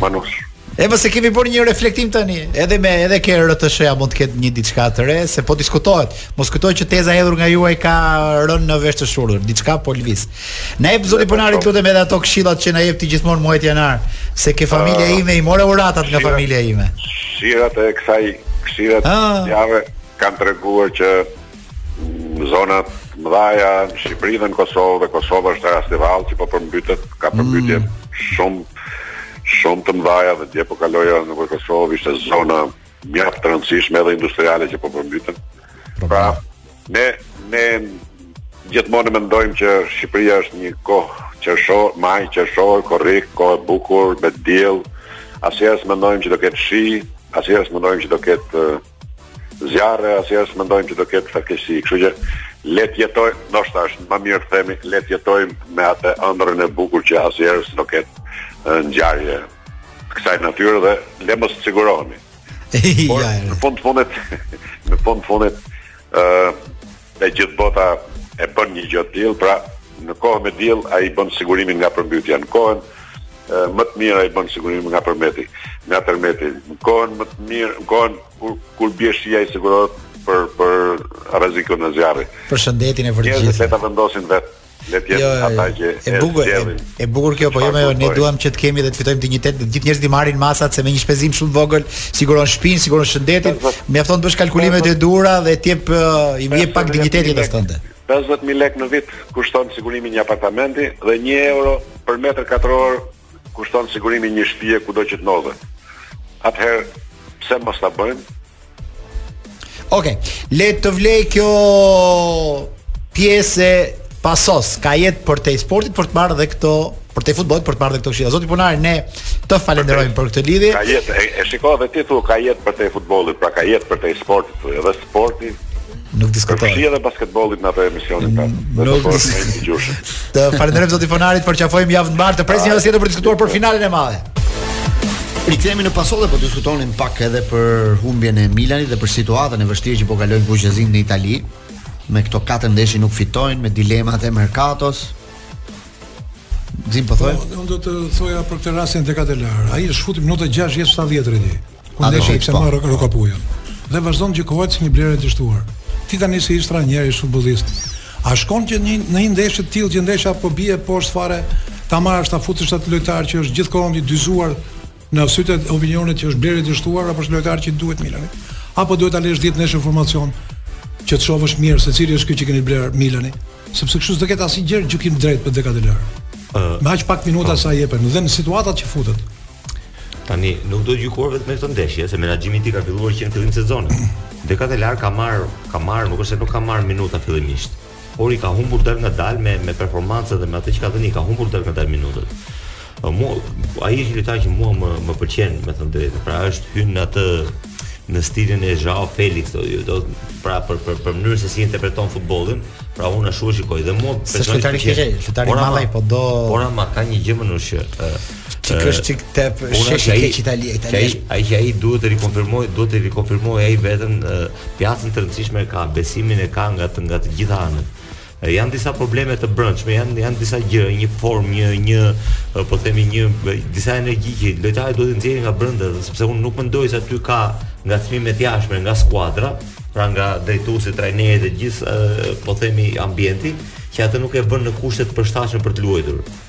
Manush. E po se kemi bërë një reflektim tani, edhe me edhe ke RTSH-ja mund të ketë një diçka të re, se po diskutohet. Mos kujto që teza e hedhur nga ju ka rënë në vesh të shurdhër, diçka po lviz. Na jep zoti Ponari këtu edhe ato këshillat që na jep ti gjithmonë muajit janar, se ke familja ah, ime i mora uratat nga familja ime. Shirat e kësaj, shirat ah. jave kanë treguar që në zonat të mëdhaja në Shqipëri dhe në Kosovë dhe Kosova është rasti vallë që po përmbytet, ka mm. përmbytje mm. shumë shumë të mëdhaja dhe dje po kaloja në Kosovë ishte zona mjaft të rëndësishme edhe industriale që po përmbyten. Pra, ne ne gjithmonë mendojmë që Shqipëria është një kohë qershor, maj qershor, korrik, kohë e bukur me diell. Asnjëherë s'mendojmë që do ketë shi, asnjëherë s'mendojmë që do ketë zjarre asnjëherë s'mendojmë që do ketë fatkeqësi, kështu që le të jetojmë, ndoshta është më mirë të themi, le të jetojmë me atë ëndrrën e bukur që asnjëherë s'do ketë ngjarje të kësaj natyre dhe le mos të sigurohemi. Por në fund të fundit, në fund të fundit, ë Dhe gjithë bota e bën një gjë të tillë, pra në kohë me diell ai bën sigurimin nga përmbytja, në kohën më të mirë ai bën sigurimin nga përmeti, nga tërmeti, në kohën më të mirë, në kohën kur kur bie shiu ai sigurohet për për rrezikun e zjarrit. Për shëndetin e për gjithë. Njerëzit le ta vendosin vetë Le të jetë jo, ata që e bukur e, e bukur kjo, po jo më ne duam që të kemi dhe të fitojmë dinjitet, të gjithë njerëzit i marrin masat se me një shpenzim shumë vogël siguron shpinë, siguron shëndetin. Mjafton të bësh kalkulimet e duhura dhe t'i japësh pak dinjitetit jetës tënde. 50000 lekë në vit kushton sigurimi një apartamenti dhe 1 euro për metër katror kushton sigurimi i një shtëpie kudo që të ndodhet. Atëherë pse mos ta bëjmë? Okej, okay. le të vlej kjo pjesë pasos, ka jetë përtej sportit për të marrë dhe këto përtej futbollit për të marrë dhe këto këshilla. Zoti Ponari, ne të falenderojmë për këtë lidhje. Ka jetë, e, e shikoj dhe ti thua ka jetë përtej futbollit, pra ka jetë përtej sportit thua, edhe sporti Nuk diskutoj. Përfshi edhe basketbollin në atë emisionin tënd. Nuk diskutoj. Të falenderojmë zoti Ponari të përqafojmë javë të mbarë, të presim javën tjetër për të diskutuar për finalen e madhe. Rikthehemi në Pasos, po diskutonim pak edhe për humbjen e Milanit dhe për situatën e vështirë që po kalojnë kuqezinjtë në Itali. Me këto katër ndeshje që nuk fitojnë, me dilemat e merkatos, Zim po thoje. Po, unë do të thoja për këtë rastin De Ketelaere. Ai është futur minuta 60 70 kur. Ku ndeshja ka marrë rrokopujën. Dhe vazhdon të gjykohet si një blerje e dështuar. Ti tani si ish-trajner e futbollist. A shkon që një në një ndeshje të tillë që ndeshja po bie poshtë fare, ta marrësh ta futësh atë lojtar që është gjithë kohën i dyzuar në sytë e opinionit që është blerje e dështuar apo është lojtar që i duhet Milanit? Apo duhet ta lësh 10 ndeshje formacion që të shohësh mirë se cili është ky që ka blerë Milani, sepse kështu s'do ketë asnjëherë gjykim të drejtë për De Ketelaere. Uh, Me aq pak minuta po. sa i jepen dhe në situatat që futet. Tani nuk do gjykuar vetëm me këtë ndeshje, se menaxhimi i tij ka filluar që në fillim sezonit. Dhe De Ketelaere ka marr, ka marr, nuk është se nuk ka marr minuta fillimisht, por i ka humbur dal nga dal me me performancën dhe me atë që ka dhënë, ka humbur dal nga dal minutat. Mu, ai është një lojtar që mua më më pëlqen, me thënë drejtë. Pra është hyn në atë në stilin e Joao Felix do jo do pra për për për mënyrën se si interpreton futbollin, pra unë ashtu e shikoj dhe mua personalisht. Është lojtari i keq, lojtari i madh ai po do. Por ama ka një gjë më në shë. Ti kështë çik tep shesh i keq Itali Itali. Ai ai që ai duhet të rikonfirmoj, duhet të rikonfirmoj ai veten në piacë të rëndësishme ka besimin e ka nga të nga të gjitha anët. Janë disa probleme të brendshme, janë janë disa gjë, një formë, një një po themi një disa energji që lojtarët duhet të nxjerrin nga brenda, sepse unë nuk mendoj se aty ka ngacmime të jashtme nga skuadra, pra nga drejtuesit, trajnerët e gjithë po themi ambienti që atë nuk e vë në kushte të përshtatshme për të luajtur.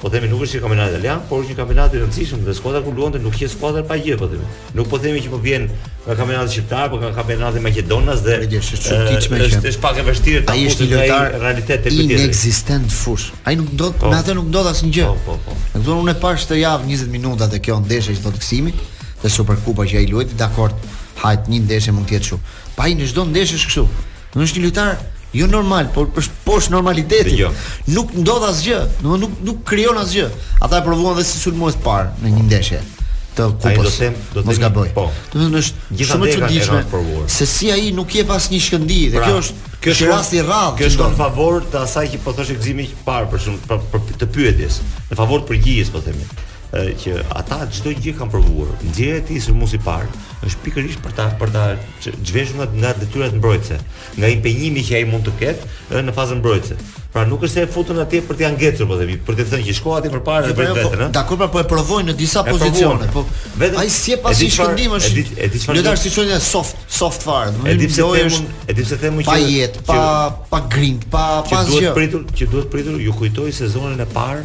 Po themi nuk është një kampionat italian, por është një kampionat i rëndësishëm dhe skuadra ku luante nuk qe skuadra pa gjë, po themi. Nuk po themi që po vjen nga kampionati shqiptar, apo nga kampionati maqedonas dhe është çuditshme që është pak e vështirë ta futësh një lojtar realitet tjetër. Inekzistent në fushë. Ai nuk ndodh, po. me atë nuk ndodh asnjë gjë. Po, po, po. Në unë e pashë atë javë 20 minuta te kjo ndeshje që thotë Gëzimi, te Superkupa që ai luajti, dakord. Hajt një ndeshje mund të jetë kështu. Pa ai në çdo ndeshje është kështu. Do është një lojtar jo normal, por është poshtë normaliteti. Jo. Nuk ndodh asgjë, do nuk nuk krijon asgjë. Ata e provuan dhe si sulmues të parë në një ndeshje të kupës. Ai do të them, në mos gaboj. Po. Domethënë është shumë e çuditshme se si ai nuk jep asnjë shkëndijë dhe pra, kjo është kjo është rast i rrallë. Kjo është në favor të asaj që po thoshte Gëzimi më parë për shumë për, për, të pyetjes, në favor të përgjigjes po themi. që ata çdo gjë kanë provuar. Nxjerrja e tij sulmues i parë është pikërisht për ta për ta zhveshur nga detyrat mbrojtëse, nga impenjimi që ai mund të ketë në fazën mbrojtëse. Pra nuk është se e futën atje për t'ia ngecur, po themi, për të thënë që shko atje përpara dhe vetë vetën, ëh. Dakord, pra po e provojnë në disa pozicione, po vetëm ai s'jep asnjë shkëndijë është. E di çfarë. Lojtar si thonë soft, soft fare, do të thotë lojë është. E di pse them që pa jetë, pa pa grintë, pa pa asgjë. Që duhet pritur, që duhet pritur, ju kujtoj sezonin e parë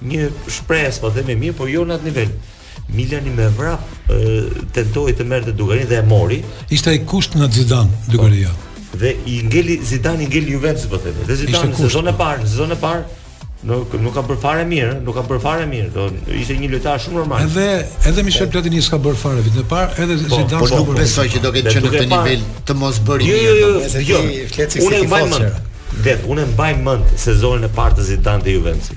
Një shpresë po them e mirë, por jo në atë nivel. Milani me vrap tentoi të merrte Dugarrynë dhe e mori. Ishte ai kush nga Zidane, Dugarry. Po, dhe i ngeli Zidane i ngeli Juventus po them. Dhe Zidane në sezonin e parë, në sezonin e parë nuk nuk ka bërë fare mirë, nuk ka bërë fare mirë. Do ishte një lojtar shumë normal. Edhe edhe Michel, po, Platini s'ka bërë fare vitin e parë, edhe po, Zidane po, s'ka bërë. Po besoj që do ketë qenë në këtë nivel të mos bëri jo, jo, mirë. Jo, jo, jo, jo. Unë e mbaj mend. Dhe unë e mbaj mend sezonin e parë të Zidane te Juventus.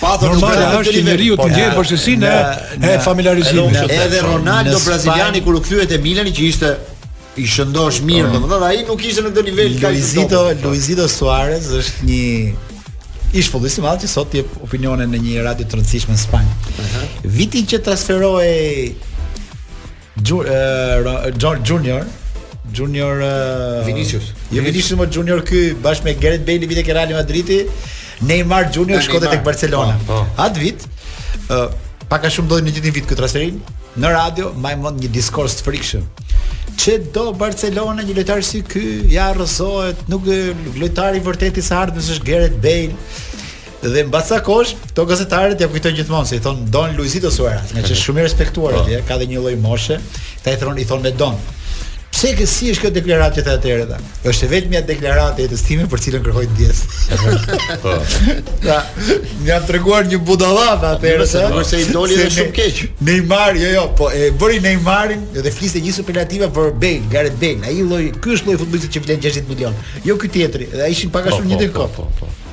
Por normale është që njeriu të ndjejë vështirësinë e familiarizimit. Edhe Ronaldo braziliani kur u kthye te Milani që ishte i shëndosh mirë, po. domethënë ai nuk ishte në këtë nivel kaq. Luizito, Luizito Suarez është një ish futbollist i madh që sot jep opinione në një radio të rëndësishme në Spanjë. Viti që transferohej Gjur, Junior, Junior uh, Vinicius. Jo Vinicius, mër Junior ky bashkë me Gareth Bale vinte ke Real Madridi, Neymar Junior shkonte tek Barcelona. Po, po. At vit, ë uh, pak a shumë ndoqi në gjithë vit këtë transferim në radio, mbante një diskurs të frikshëm. Ç'e do Barcelona një lojtar si ky, ai rrëzohet, nuk lojtari i vërtetë i së ardhmes është Gareth Bale. Dhe mbas sa kohësh, këto gazetarët ia kujtojnë gjithmonë se i thon Don Luizito Suarez, nga që është shumë i respektuar atje, ka dhe një lloj moshe, ta i thon i thon me Don. Se ke si është kjo deklaratë që the atëherë? Është e vetmja deklaratë e jetës time për cilën kërkoj ndjesë. Po. Jam, jam treguar një budalla atëherë. Po, po se i doli edhe shumë keq. Neymar, jo jo, po e bëri Neymarin dhe fliste me superlativa për Bale, Gareth Bale. Ai lloj, ky është lloj futbollisti që vlen 60 milionë. Jo ky tjetri, dhe ata ishin pak a po, shumë në të njëjtën kohë. Po, po, po.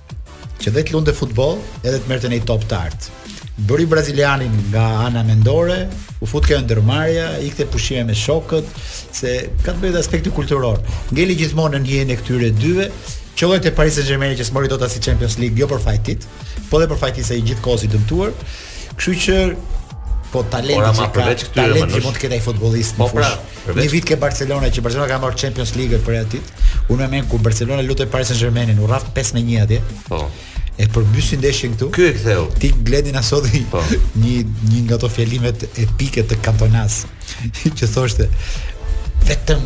që vetë luante futboll edhe të merrte një top të artë. Bëri brazilianin nga ana mendore, u fut kjo ndërmarja, ikte pushime me shokët, se ka të bëjë dhe aspekti kulturor. Ngeli gjithmonë në hijen e këtyre dyve, që lojti te Paris Saint-Germain që s'mori dot as një Champions League, jo për faj të tij, po dhe për faj të tij se rri gjithë kohës i dëmtuar. Kështu që po talenti që ka, talenti që mund të ketë ai futbollist. Po pra, Përveç... Një vit ke Barcelona që Barcelona ka marrë Champions League për atë vit. Unë mbaj mend kur Barcelona luti me Paris Saint-Germainin, u rrah 5 me 1 atje. Po. E përbysi ndeshjen këtu. Ky e ktheu. Ti Gledi na solle po. një një nga ato fjalimet epike të Kantonas që thoshte vetëm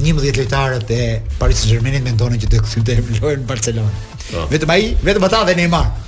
11 lojtarët e Paris Saint-Germainit mendonin që do të kthynte lojën në Barcelona. Po. Vetëm ai, vetëm ata dhe Neymar.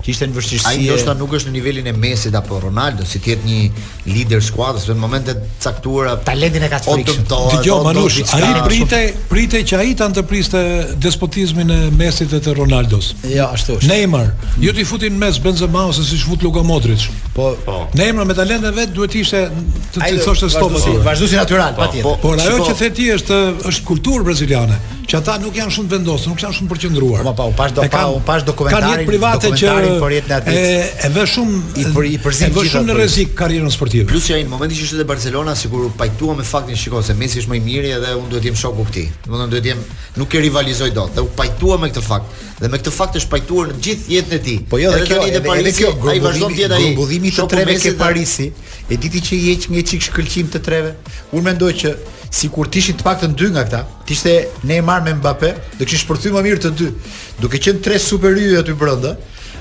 që ishte në vështirësi. Ai ndoshta nuk është në nivelin e Messi apo Ronaldo, që të jetë një lider i skuadrës në momente të caktuara. Talentin e ka të frikshëm. Dëgjo Manush, ai pritej, pritej që ai ta ndërpriste despotizmin e Messit dhe të Ronaldos. Jo, ashtu është. Neymar, jo t'i futej mes Benzema ose siç u fut Luka Modric. Po, po. Neymar me talentin e vet duhet të ishte të të thoshte stop aty. Vazhduesi natyral, po, patjetër. Po, por ajo që the ti është është kulturë braziliane. që ata nuk janë shumë të vendosur, nuk janë shumë të përqendruar. Po, po, unë pashë do pa, unë pashë dokumentarin, kanë jetë private që për jetën e atij. E vë shumë i për i përzien gjithë. Shumë në rrezik karrierën sportive. Plus që ai në momentin që ishte te Barcelona, sikur u pajtua me faktin shiko se Messi është më i miri edhe unë duhet të jem shoku i këtij. Domethënë duhet të jem nuk e rivalizoj dot. Dhe u pajtua me këtë fakt. Dhe me këtë fakt është pajtuar në gjithë jetën e tij. Po jo, edhe kjo, edhe kjo, ai vazhdon të jetë ai. Grumbullimit të treve ke Parisi. E di ti që i heq një çik shkëlqim të treve? Unë mendoj që sikur të ishin të paktën dy nga këta, të ishte Neymar me Mbappé, do kishin shpërthyer më mirë të dy. Duke qenë tre super yje aty brenda,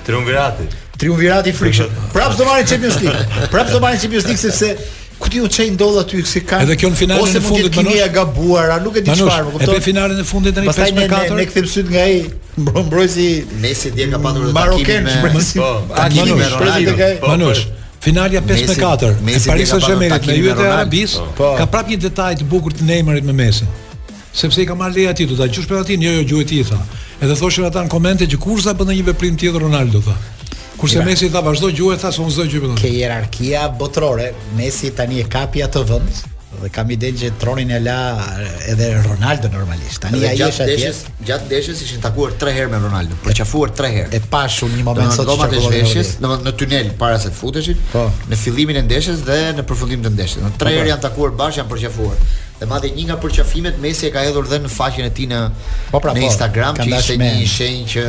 Triumvirati. Triumvirati i frikshëm. Prapë do marrin Champions League. Prapë do marrin Champions League sepse ku ti u çaj ndodh aty se ka Edhe kjo në finalen ose e mund të fundit, jetë kimia Manush. e gabuar, a nuk e di Manush, çfarë, më e kupton? e pe finalen e fundit tani Pastaj ne, ne, 5-4. ne kthim syt nga ai mbro- mbrojtësi Messi dhe ka patur dhe Maroken, takimin me shpresë. Po, Takimin me Manush, Ronaldo. Ronaldo. Manush, Finalja 5 me 4. Messi Paris Saint-Germain me yjet e Arabis po. po. ka prap një detaj të bukur të Neymarit me Messi. Sepse i ka marrë leje atij, do ta gjush penaltin, jo jo gjuje ti tha. Edhe thoshin ata në komente që kurse bën një veprim tjetër Ronaldo tha. Kurse Ira. Messi tha vazhdo gjuje tha se unë s'do gjuj. Te hierarkia botërore, Messi tani e kapi atë vend dhe kam idenë që tronin e la edhe Ronaldo normalisht. Tani ai është atje. Gjatë ndeshjes ishin takuar 3 herë me Ronaldo, përqafuar 3 herë. E pash unë një moment sot të ndeshjes, domethënë në tunel para se të futeshin, po. në fillimin e ndeshjes dhe në përfundim të ndeshjes. Në 3 po, po. herë janë takuar bashk, janë përqafuar. Dhe madje një nga përqafimet Messi e ka hedhur dhe në faqen e tij në po, pra, në Instagram që ishte një shenjë që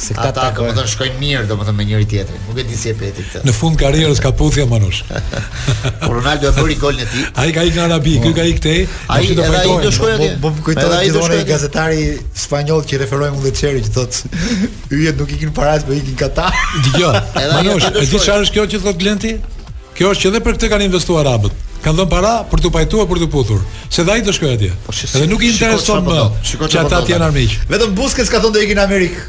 se këta ata do të shkojnë mirë domethënë me njëri tjetrin. Nuk e di si e pe ti këtë. Në fund të karrierës ka puthja Manush. Ronaldo e bëri golin e tij. Ai ka ikë në Arabi, ky ka ikë këtej. Ai do ai do po, shkojë po, atje. Po më kujtoi ai do shkojë gazetari spanjoll që referoi Saimir Çeri që thotë yjet nuk ikin para ja po ikin këta. Dgjoj. Manush, e di çfarë është kjo që thotë Glenti? Kjo është që edhe për këtë kanë investuar arabët. Kanë dhënë para për të pajtuar për të puthur, se dhe ai do shkojë atje. Po, dhe nuk i intereson më. Që ata të jenë armiq. Vetëm Busquets ka thonë do ikin në Amerikë.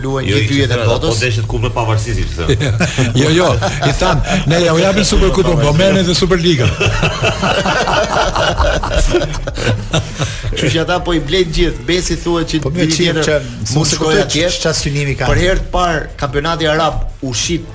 luajnë jo, gjithë yjet e botës. Po deshët kupën e pavarësisë i thënë. jo, jo, i than, ne jua japim super kupën, po merrni edhe super ligën. Kështu që ata po i blejnë gjithë, Messi thuhet që po, tjetër mund të shkojë atje. Çfarë synimi kanë? Për herë të parë kampionati arab u shit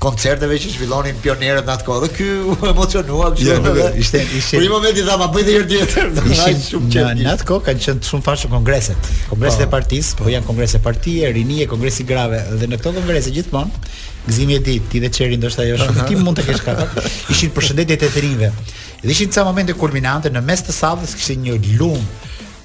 koncerteve që zhvillonin pionerët në atë kohë. Dhe ky u emocionua kështu. Jo, dhe ishte ishte. Për një moment i tha, "Ma bëj një herë tjetër." Ishin shumë qenë. Në atë kohë kanë qenë shumë fashë kongreset. Kongreset e po. partisë, po janë kongrese partie, rinie, kongresi grave dhe në këto kongrese gjithmonë Gëzim e di ti, ti dhe Çeri ndoshta jo shumë ti mund të kesh ka. Ishin përshëndetjet e të rinjve. Dhe ishin ca momente kulminante në mes të sallës kishte një lum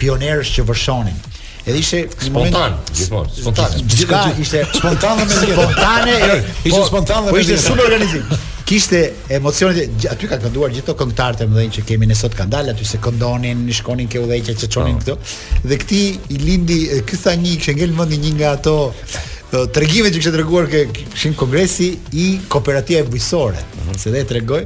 pionerësh që vërshonin. Edhe ishte një moment spontan, gjithmonë, spontan. Gjithçka ishte spontan dhe me spontane, jo, ishte po, spontan dhe po me ishte super organizim. Kishte emocione aty ka kënduar gjithë kto këngëtarë të mëdhenj që kemi ne sot kanë dalë aty se këndonin, i shkonin ke udhëheqja që çonin po. këtu. Dhe këti i lindi ky tha një që ngel në mend një nga ato tregimet që kishte treguar ke kishin kongresi i kooperativave bujqësore, mhm. se dhe e tregoj.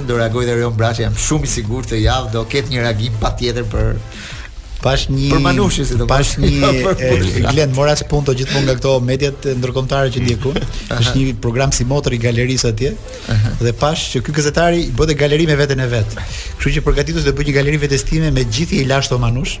Do reagoj dhe Reon Braçe, jam shumë i sigurt të javë do ketë një reagim patjetër për Pash një për Manushin si do pash një Glen, mora spunton gjithmonë nga këto mediat ndërkombëtare që ndjek unë. Është një program si motor i galerisë atje. Dhe pash që ky gazetari bëte galeri me veten e vet. Kështu që përgatitu do bëj një galeri vetes time me gjithë i lashto Manush.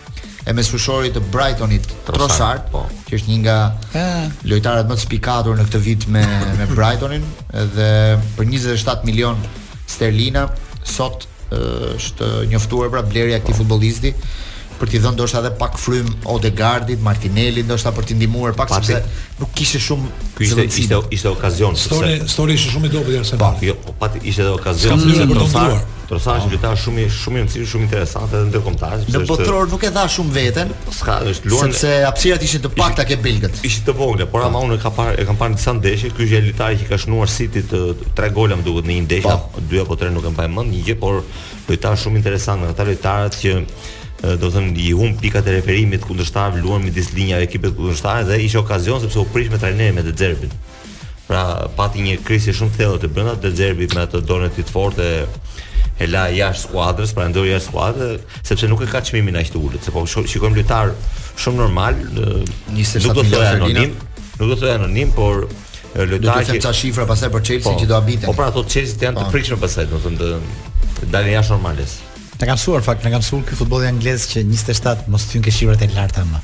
e mesfushorit të Brightonit Trossard, po. që është një nga lojtarët më të spikatur në këtë vit me me Brightonin dhe për 27 milion sterlina sot është njoftuar pra blerja e këtij futbollisti për t'i dhënë ndoshta edhe pak frymë Odegaardit, Martinellit, ndoshta për t'i ndihmuar pak sepse nuk kishte shumë ishte ishte, ishte okazion. Stoli, stoli ishte shumë i dobët i Arsenalit. Po, jo, po pati ishte edhe okazion. Ska për të ndruar. Trossard është lojtar shumë shumë i rëndësishëm, shumë interesant edhe në kombëtare. Në botëror nuk e dha shumë veten. Po s'ka, është luan sepse hapësirat ishin të pakta ke belgët. Ishin të vogla, por ama unë ka parë e kam parë në disa ndeshje, ky është lojtari që ka shënuar Cityt tre gola më duket në një ndeshje, po. dy apo tre nuk e mbaj mend, një gjë, por lojtar shumë interesant, ata lojtarët që domethënë i humb pikat e referimit kundërshtari luan midis linjave ekipit kundërshtar dhe ishte okazion sepse u prish me trajnerin me De Zerbin. Pra pati një krisje shumë të thellë të brenda De Zerbi me atë dorën e tij të fortë e la jashtë skuadrës, prandaj jashtë skuadrës, sepse nuk e ka çmimin aq të ulët, sepse po shikojmë lojtar shumë normal, nisë sa të thonë anonim, nuk do të thoja anonim, por lojtar që ka shifra pasaj pyet Chelsean po, që të habitin. Po pra ato të Chelseas janë të po. frikshme pasaj, domethënë dalin jashtë normales. Na ka mësuar fakt, na ka mësuar ky futbolli anglez që 27 mos të thyn ke shifrat e larta më.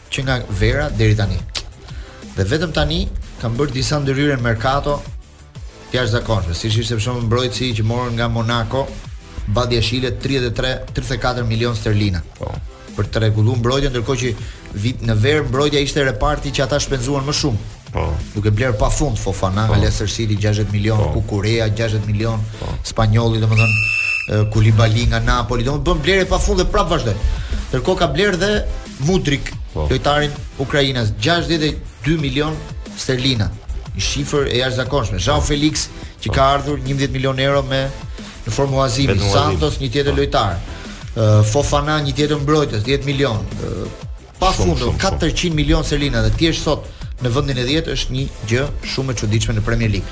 që nga vera deri tani. Dhe vetëm tani kanë bërë disa ndërhyrje në merkato të jashtëzakonshme, siç ishte për shembull mbrojtësi që morën nga Monaco, Badiashile 33 34 milion sterlina. Po. Për të rregulluar mbrojtjen, ndërkohë që vit në verë mbrojtja ishte reparti që ata shpenzuan më shumë. Po. Duke blerë pafund Fofana nga po. Leicester City 60 milion, po. Cucurella 60 milion, po. Spanjolli domethënë Koulibaly nga Napoli, domethënë bënë blerje pafund dhe prap vazhdon. Ndërkohë ka blerë dhe Mudryk, po. lojtarin ukrainas, 62 milion sterlina. Një shifër e jashtëzakonshme. Joao Felix, që po. ka ardhur 11 milion euro me në formë huazimi, Santos një tjetër po. lojtar. Uh, Fofana një tjetër mbrojtës, 10 milion. Uh, pa fund 400 milion sterlina dhe të jesh sot në vendin e 10 është një gjë shumë e çuditshme në Premier League.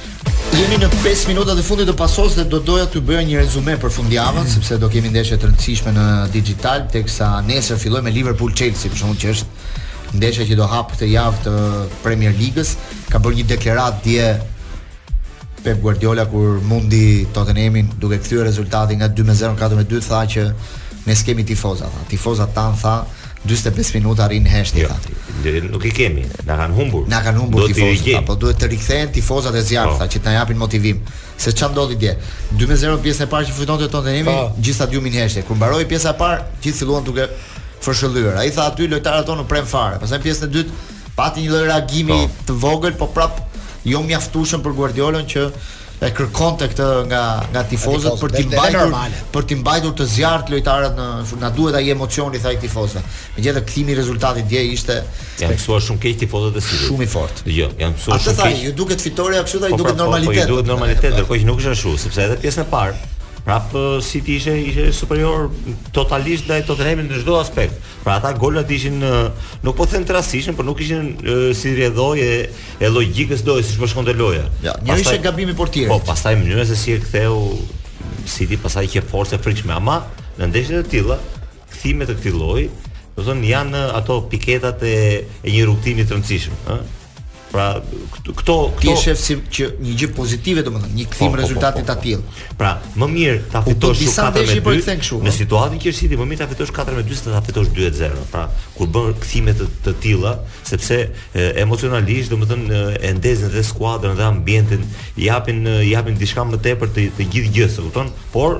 Jemi në 5 minutat e fundit të pasos dhe do doja të bëja një rezume për fundjavën mm. sepse do kemi ndeshje të rëndësishme në Digitalb teksa nesër fillojmë me Liverpool Chelsea, për shembull që është ndeshja që do hap këtë javë të Premier Ligës. Ka bërë një deklaratë dje Pep Guardiola kur mundi Tottenhamin duke kthyer rezultatin nga 2-0 në 4-2 tha që ne skemi tifoza, tha. Tifozat tanë tha 45 minuta rrinë në heshtje jo, tha. Deri nuk i kemi, na kanë humbur. Na kanë humbur tifozat, apo duhet të rikthehen tifozat e zjarrta po. oh. që të na japin motivim. Se ça ndodhi dje? 2-0 pjesën e parë që fitonte Tottenhami, oh. Po. gjithë stadiumi në heshtje. Kur mbaroi pjesa e parë, gjithë filluan duke fërshëllyer. Ai tha aty lojtarët tanë prenë fare. Pastaj pjesën e dytë Pati një lloj reagimi po. të vogël, po prap jo mjaftueshëm për Guardiolën që e kërkonte këtë nga nga tifozët për t'i mbajtur për t'i mbajtur të zjarrtë lojtarët në na duhet ai emocioni tha i tifozëve. Megjithatë kthimi i rezultatit dje ishte janë mësuar shumë keq tifozët e City. Shumë i fortë. Jo, janë mësuar shumë keq. Atë tha, ju duket fitorja kështu tha, ju po, duket pra, po, po, normalitet. Ju duket normalitet, ndërkohë që nuk është ashtu, sepse edhe pjesën e parë Prap City ishte ishte superior totalisht ndaj Tottenhamit në çdo aspekt. Pra ata golat ishin nuk po them të rastishëm, por nuk ishin si rrjedhojë e, e logjikës lojës siç po shkonte loja. Ja, një ishte gabimi i portierit. Po, pastaj mënyra se si e ktheu City, pastaj qe forcë e frikshme, ama në ndeshje të tilla, kthime të këtij lloji, do të thonë janë ato piketat e, e një rrugëtimi të rëndësishëm, ëh. Pra këto këto ti shef si një gjë pozitive domethënë, një kthim po, po, po, rezultati të tillë. Pra, më mirë ta fitosh 4-2. Në situatën që është City, më mirë ta fitosh 4-2 se ta fitosh 2-0. Pra, kur bën kthime të, të tilla, sepse e, emocionalisht domethënë e ndezin dhe skuadrën dhe ambientin, japin japin diçka më tepër të, të gjithë gjësë, kupton? Por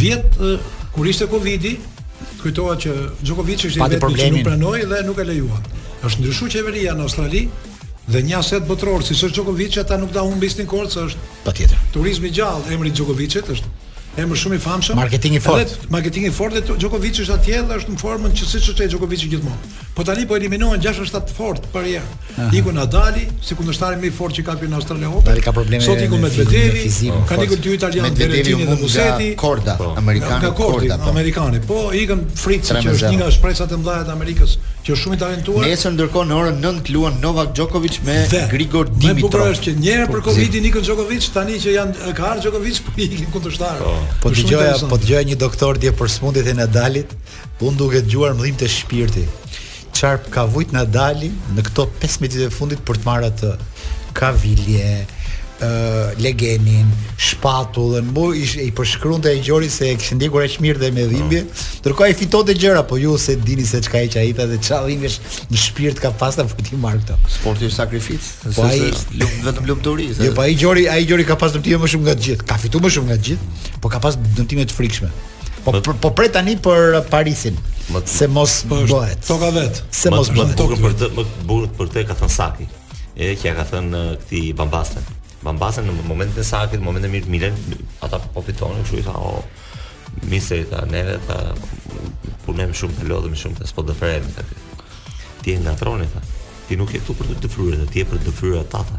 Vjet kur ishte Covidi, të kujtohet që Djokovic ishte i vetmi që nuk pranoi dhe nuk e lejuan. Është ndryshuar qeveria në Australi dhe një aset botëror siç është Djokovic ata nuk ta humbisnin kurrë se është patjetër. Turizëm i gjallë emri i Djokovicit është emër shumë i famshëm. Marketing i fortë. Marketing i fortë dhe Djokovic është atje dhe është në formën që siç është Djokovic gjithmonë. Po tani po eliminohen 6-7 të fortë për herë. Iku Nadali, si kundërshtari më i fortë që ka në Australia Open. Nadali ka probleme sot iku Medvedevi, po. ka ikur dy italianë me Medvedevin dhe Musetti. Korda, po. amerikani, Korda, po. amerikani. Po ikën Fritz, që është një nga shpresat e mëdha të Amerikës, që është shumë i talentuar. Nesër ndërkohë në orën 9 luan Novak Djokovic me dhe, Grigor Dimitrov. Më e bukura është që një herë për Covidin ikën Djokovic, tani që janë ka ardhur Djokovic, po ikin kundërshtarët. Po, po dëgjoja, po dëgjoja një doktor dje për sëmundjet e Nadalit, unë duke dëgjuar më dhimbte shpirti. Çfarë ka vujt Nadali në këto 15 vitet e fundit për të marrë atë kavilje, ë legenin, shpatullën, mu i, i përshkruante ai i gjori se e kishin ndjekur aq mirë dhe me dhimbje. Ndërkohë ai fitonte gjëra, po ju se dini se çka heq ai, tha, dhe ça dhimbjesh në shpirt ka pas, tha, për t'i marrë këto. Sporti është sakrificë, po ai lumt vetëm lumturi. Jo, po ai i gjori, ai i gjori ka pas dëmtime më shumë nga të gjithë. Ka fituar më shumë nga të gjithë, po ka pas dëmtime të frikshme. Po po, po pret tani për Parisin. Më të- Se mos Po është bëhet. toka vet. Se mos më të bëhet. bukur për të, më të bukur për të ka thënë Saki. E që ja ka thënë eh, këtij Van Basten. Van Basten në momentin e Sakit, në momentin e mirë të Milan, ata po fitonin, kështu i tha, "O, mister tha ne ve tha punojmë shumë tha lodhemi shumë tha s'po dëfrehemi tha ky." Ti e ngatërron tha. Ti nuk je këtu për të dëfryer, ti je për të dëfryer ata tha.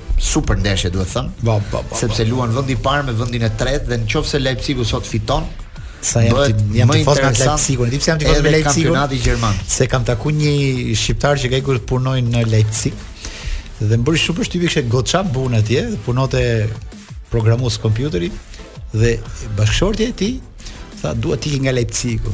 super ndeshje duhet thënë. Po, po, po. Sepse luan vendi i parë me vendin e tretë dhe nëse Leipzigu sot fiton, se jam ti, jam tifoz me Leipzigun, e di pse jam tifoz me Leipzigun. Kampionati gjerman. Se kam taku një shqiptar që ka ikur të punojë në Leipzig dhe më bëri shumë përshtypje kishte goxha punë atje, punonte programues kompjuteri dhe bashkëshortja e tij tha dua të iki nga Leipzigu.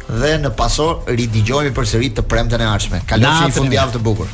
Dhe në paços ridëgjohemi përsëri të premten e ardhshme. Kalofshi një fundjavë të bukur.